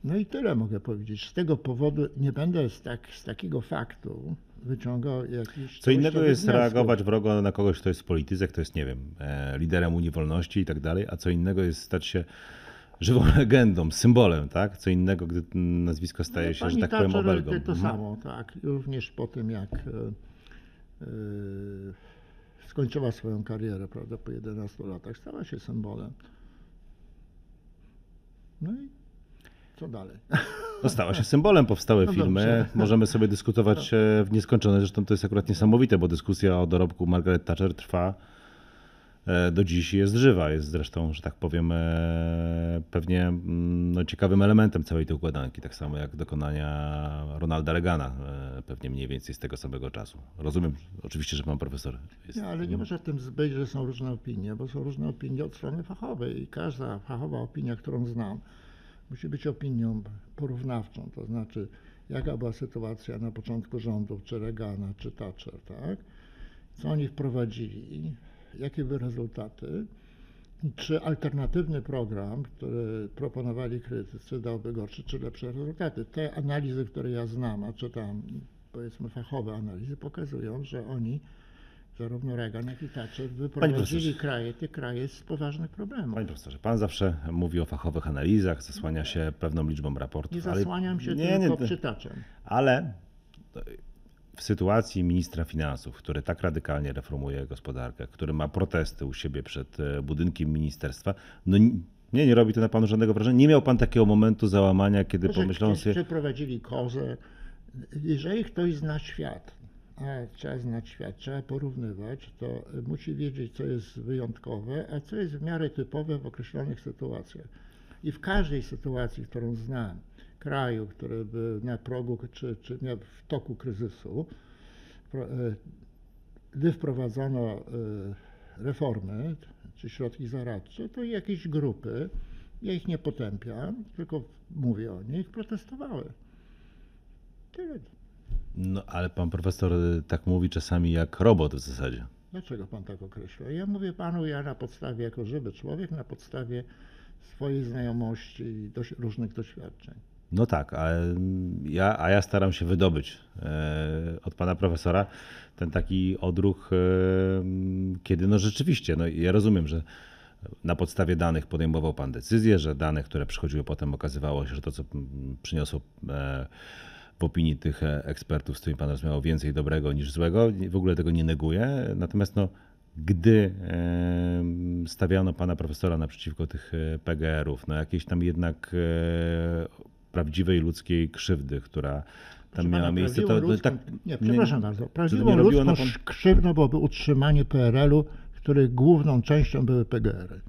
No i tyle mogę powiedzieć. Z tego powodu nie będę z, tak, z takiego faktu wyciągał jakichś. Co innego jest wniosków. reagować wrogo na kogoś, kto jest w polityce, kto jest, nie wiem, e, liderem Unii Wolności i tak dalej, a co innego jest stać się żywą legendą, symbolem, tak? Co innego, gdy nazwisko staje No, się, że tak powiem, obelgą. To, Mhm. samo, tak. Również po tym, jak e, skończyła swoją karierę, prawda, po 11 latach, stała się symbolem. No i co dalej? No stała się symbolem, powstały No filmy. dobrze. Możemy sobie dyskutować e, w nieskończoność. Zresztą to jest akurat niesamowite, bo dyskusja o dorobku Margaret Thatcher trwa do dziś jest żywa. Jest zresztą, że tak powiem, e, pewnie mm, no, ciekawym elementem całej tej układanki. Tak samo jak dokonania Ronalda Reagana, e, pewnie mniej więcej z tego samego czasu. Rozumiem oczywiście, że pan profesor jest. Nie, ale nie można w tym zbyć, że są różne opinie, bo są różne opinie od strony fachowej i każda fachowa opinia, którą znam, musi być opinią porównawczą, to znaczy jaka była sytuacja na początku rządów, czy Reagana, czy Thatcher, tak? Co oni wprowadzili, jakie były rezultaty, czy alternatywny program, który proponowali krytycy, dałby gorsze czy lepsze rezultaty. Te analizy, które ja znam, a czytam, powiedzmy fachowe analizy, pokazują, że oni, zarówno Reagan, jak i Thatcher, wyprowadzili kraje, te kraje z poważnych problemów. Panie profesorze, pan zawsze mówi o fachowych analizach, zasłania się pewną liczbą Nie raportów. ale- zasłaniam się nie, tylko nie, przytaczem. Ale w sytuacji ministra finansów, który tak radykalnie reformuje gospodarkę, który ma protesty u siebie przed e, budynkiem ministerstwa, no ni- nie, nie robi to na panu żadnego wrażenia. Nie miał pan takiego momentu załamania, kiedy pomyślał sobie, przeprowadzili kozę. Jeżeli ktoś zna świat, a trzeba znać świat, trzeba porównywać, to musi wiedzieć, co jest wyjątkowe, a co jest w miarę typowe w określonych sytuacjach. I w każdej sytuacji, którą znam, kraju, który był na progu czy, czy miał w toku kryzysu, e, gdy wprowadzono e, reformy czy środki zaradcze, to jakieś grupy, ja ich nie potępiam, tylko mówię o nich, protestowały. Tyle. no ale pan profesor e, tak mówi czasami jak robot w zasadzie. Dlaczego pan tak określa? Ja mówię panu, ja na podstawie, jako żywy człowiek, na podstawie swojej znajomości i dość różnych doświadczeń. No tak, a ja, a ja staram się wydobyć e, od pana profesora ten taki odruch, e, kiedy no rzeczywiście, no ja rozumiem, że na podstawie danych podejmował pan decyzje, że dane, które przychodziły potem, okazywało się, że to, co przyniosło e, w opinii tych ekspertów, z którymi pan rozmawiał, więcej dobrego niż złego. W ogóle tego nie neguję. Natomiast no, gdy stawiano pana profesora naprzeciwko tych PGR-ów, no jakiejś tam jednak prawdziwej ludzkiej krzywdy, która tam Proszę miała miejsce, to, to ludzką, tak... nie, przepraszam bardzo. to Prawdziwą nie ludzką pan- krzywdą byłoby utrzymanie PRL-u, których główną częścią były PGR-y.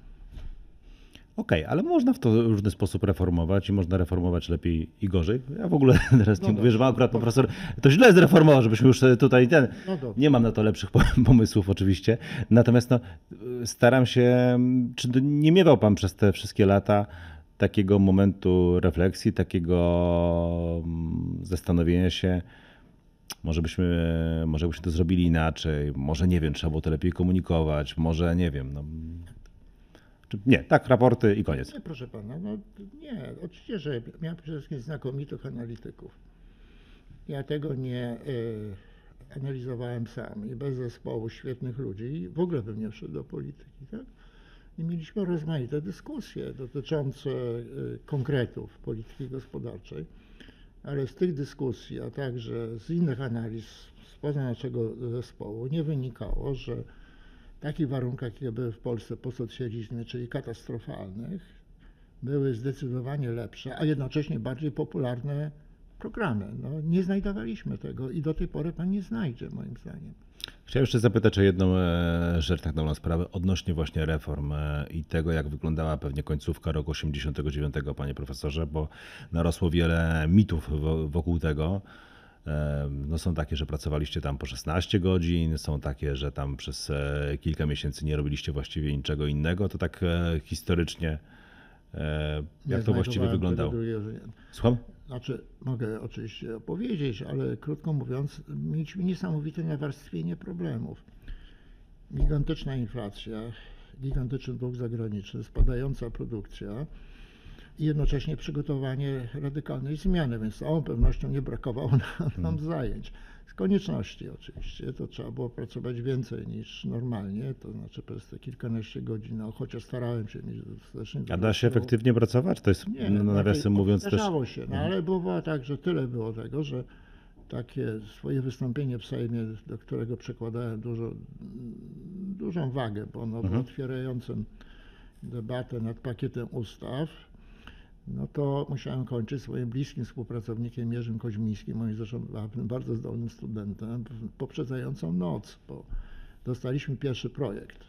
Okej, ale można w to w różny sposób reformować i można reformować lepiej i gorzej. Ja w ogóle teraz nie No mówię, że dobrze. akurat profesor to źle zreformował, żebyśmy już tutaj ten. No dobrze. Nie mam na to lepszych po- pomysłów oczywiście. Natomiast no, staram się, czy nie miewał pan przez te wszystkie lata takiego momentu refleksji, takiego mm, zastanowienia się, może byśmy, może byśmy to zrobili inaczej, może nie wiem, trzeba było to lepiej komunikować, może nie wiem. No. Nie, tak, raporty i koniec. Nie, proszę pana, no nie, oczywiście, że miałem przede wszystkim znakomitych analityków. Ja tego nie y, analizowałem sam i bez zespołu świetnych ludzi w ogóle bym nie wszedł do polityki, tak? I mieliśmy rozmaite dyskusje dotyczące y, konkretów polityki gospodarczej, ale z tych dyskusji, a także z innych analiz spoza naszego zespołu nie wynikało, że w takich warunkach, jakie były w Polsce po socjalizmie, czyli katastrofalnych, były zdecydowanie lepsze, a jednocześnie bardziej popularne programy. No, nie znajdowaliśmy tego i do tej pory pan nie znajdzie, moim zdaniem. Chciałem jeszcze zapytać o jedną e, rzecz, tak na sprawę, odnośnie właśnie reform e, i tego, jak wyglądała pewnie końcówka roku 89, panie profesorze, bo narosło wiele mitów wo- wokół tego. E, No są takie, że pracowaliście tam po 16 godzin, są takie, że tam przez kilka miesięcy nie robiliście właściwie niczego innego. To tak historycznie, Nie jak to właściwie wyglądało? Słucham? Znaczy, mogę oczywiście opowiedzieć, ale krótko mówiąc, mieliśmy niesamowite nawarstwienie problemów. Gigantyczna inflacja, gigantyczny dług zagraniczny, spadająca produkcja i jednocześnie przygotowanie radykalnej zmiany, więc z całą pewnością nie brakowało nam, nam zajęć. Z konieczności oczywiście, to trzeba było pracować więcej niż normalnie, to znaczy przez te kilkanaście godzin, no, chociaż starałem się mieć dostatecznie A da się efektywnie pracować? To jest, Nie, no, nawiasem mówiąc, też... się, no ale było tak, że tyle było tego, że takie swoje wystąpienie w Sejmie, do którego przekładałem dużo, dużą wagę, bo ono było otwierającym debatę nad pakietem ustaw, no to musiałem kończyć swoim bliskim współpracownikiem Jerzym Koźmińskim, moim zresztą bardzo zdolnym studentem, poprzedzającą noc, bo dostaliśmy pierwszy projekt,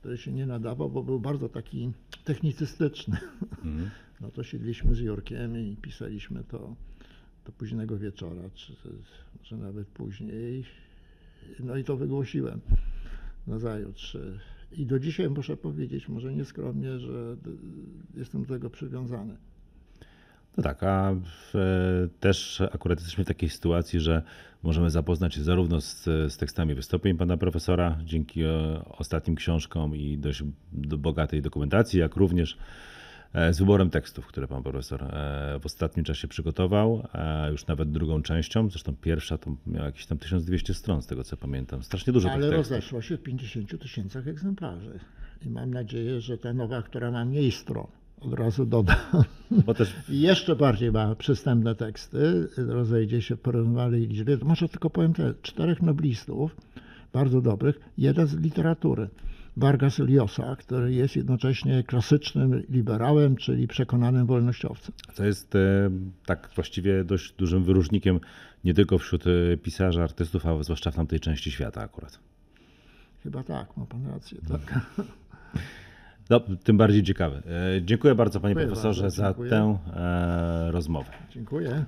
który się nie nadawał, bo był bardzo taki technicystyczny. Mhm. No to siedliśmy z Jurkiem i pisaliśmy to do późnego wieczora, czy, czy nawet później. No i to wygłosiłem nazajutrz. I do dzisiaj muszę powiedzieć, może nieskromnie, że jestem do tego przywiązany. No tak, a w, e, też akurat jesteśmy w takiej sytuacji, że możemy zapoznać się zarówno z, z tekstami wystąpień pana profesora dzięki e, ostatnim książkom i dość do bogatej dokumentacji, jak również z wyborem tekstów, które pan profesor e, w ostatnim czasie przygotował, już nawet drugą częścią, zresztą pierwsza to miała jakieś tam 1200 stron, z tego co pamiętam. Strasznie dużo Ale rozeszło się w 50 tysiącach egzemplarzy. I mam nadzieję, że ta nowa, która ma mniej stron, od razu dodam, Bo też I jeszcze bardziej ma przystępne teksty, rozejdzie się w porównywalnej liczbie. Może tylko powiem te czterech noblistów, bardzo dobrych, jeden z literatury, Vargas Llosa, który jest jednocześnie klasycznym liberałem, czyli przekonanym wolnościowcem. Co jest e, tak właściwie dość dużym wyróżnikiem nie tylko wśród e, pisarzy, artystów, a zwłaszcza w tamtej części świata akurat. Chyba tak, ma pan rację. Tak. No, tym bardziej ciekawe. E, Dziękuję bardzo panie Dziękuję profesorze bardzo, za tę rozmowę. Dziękuję.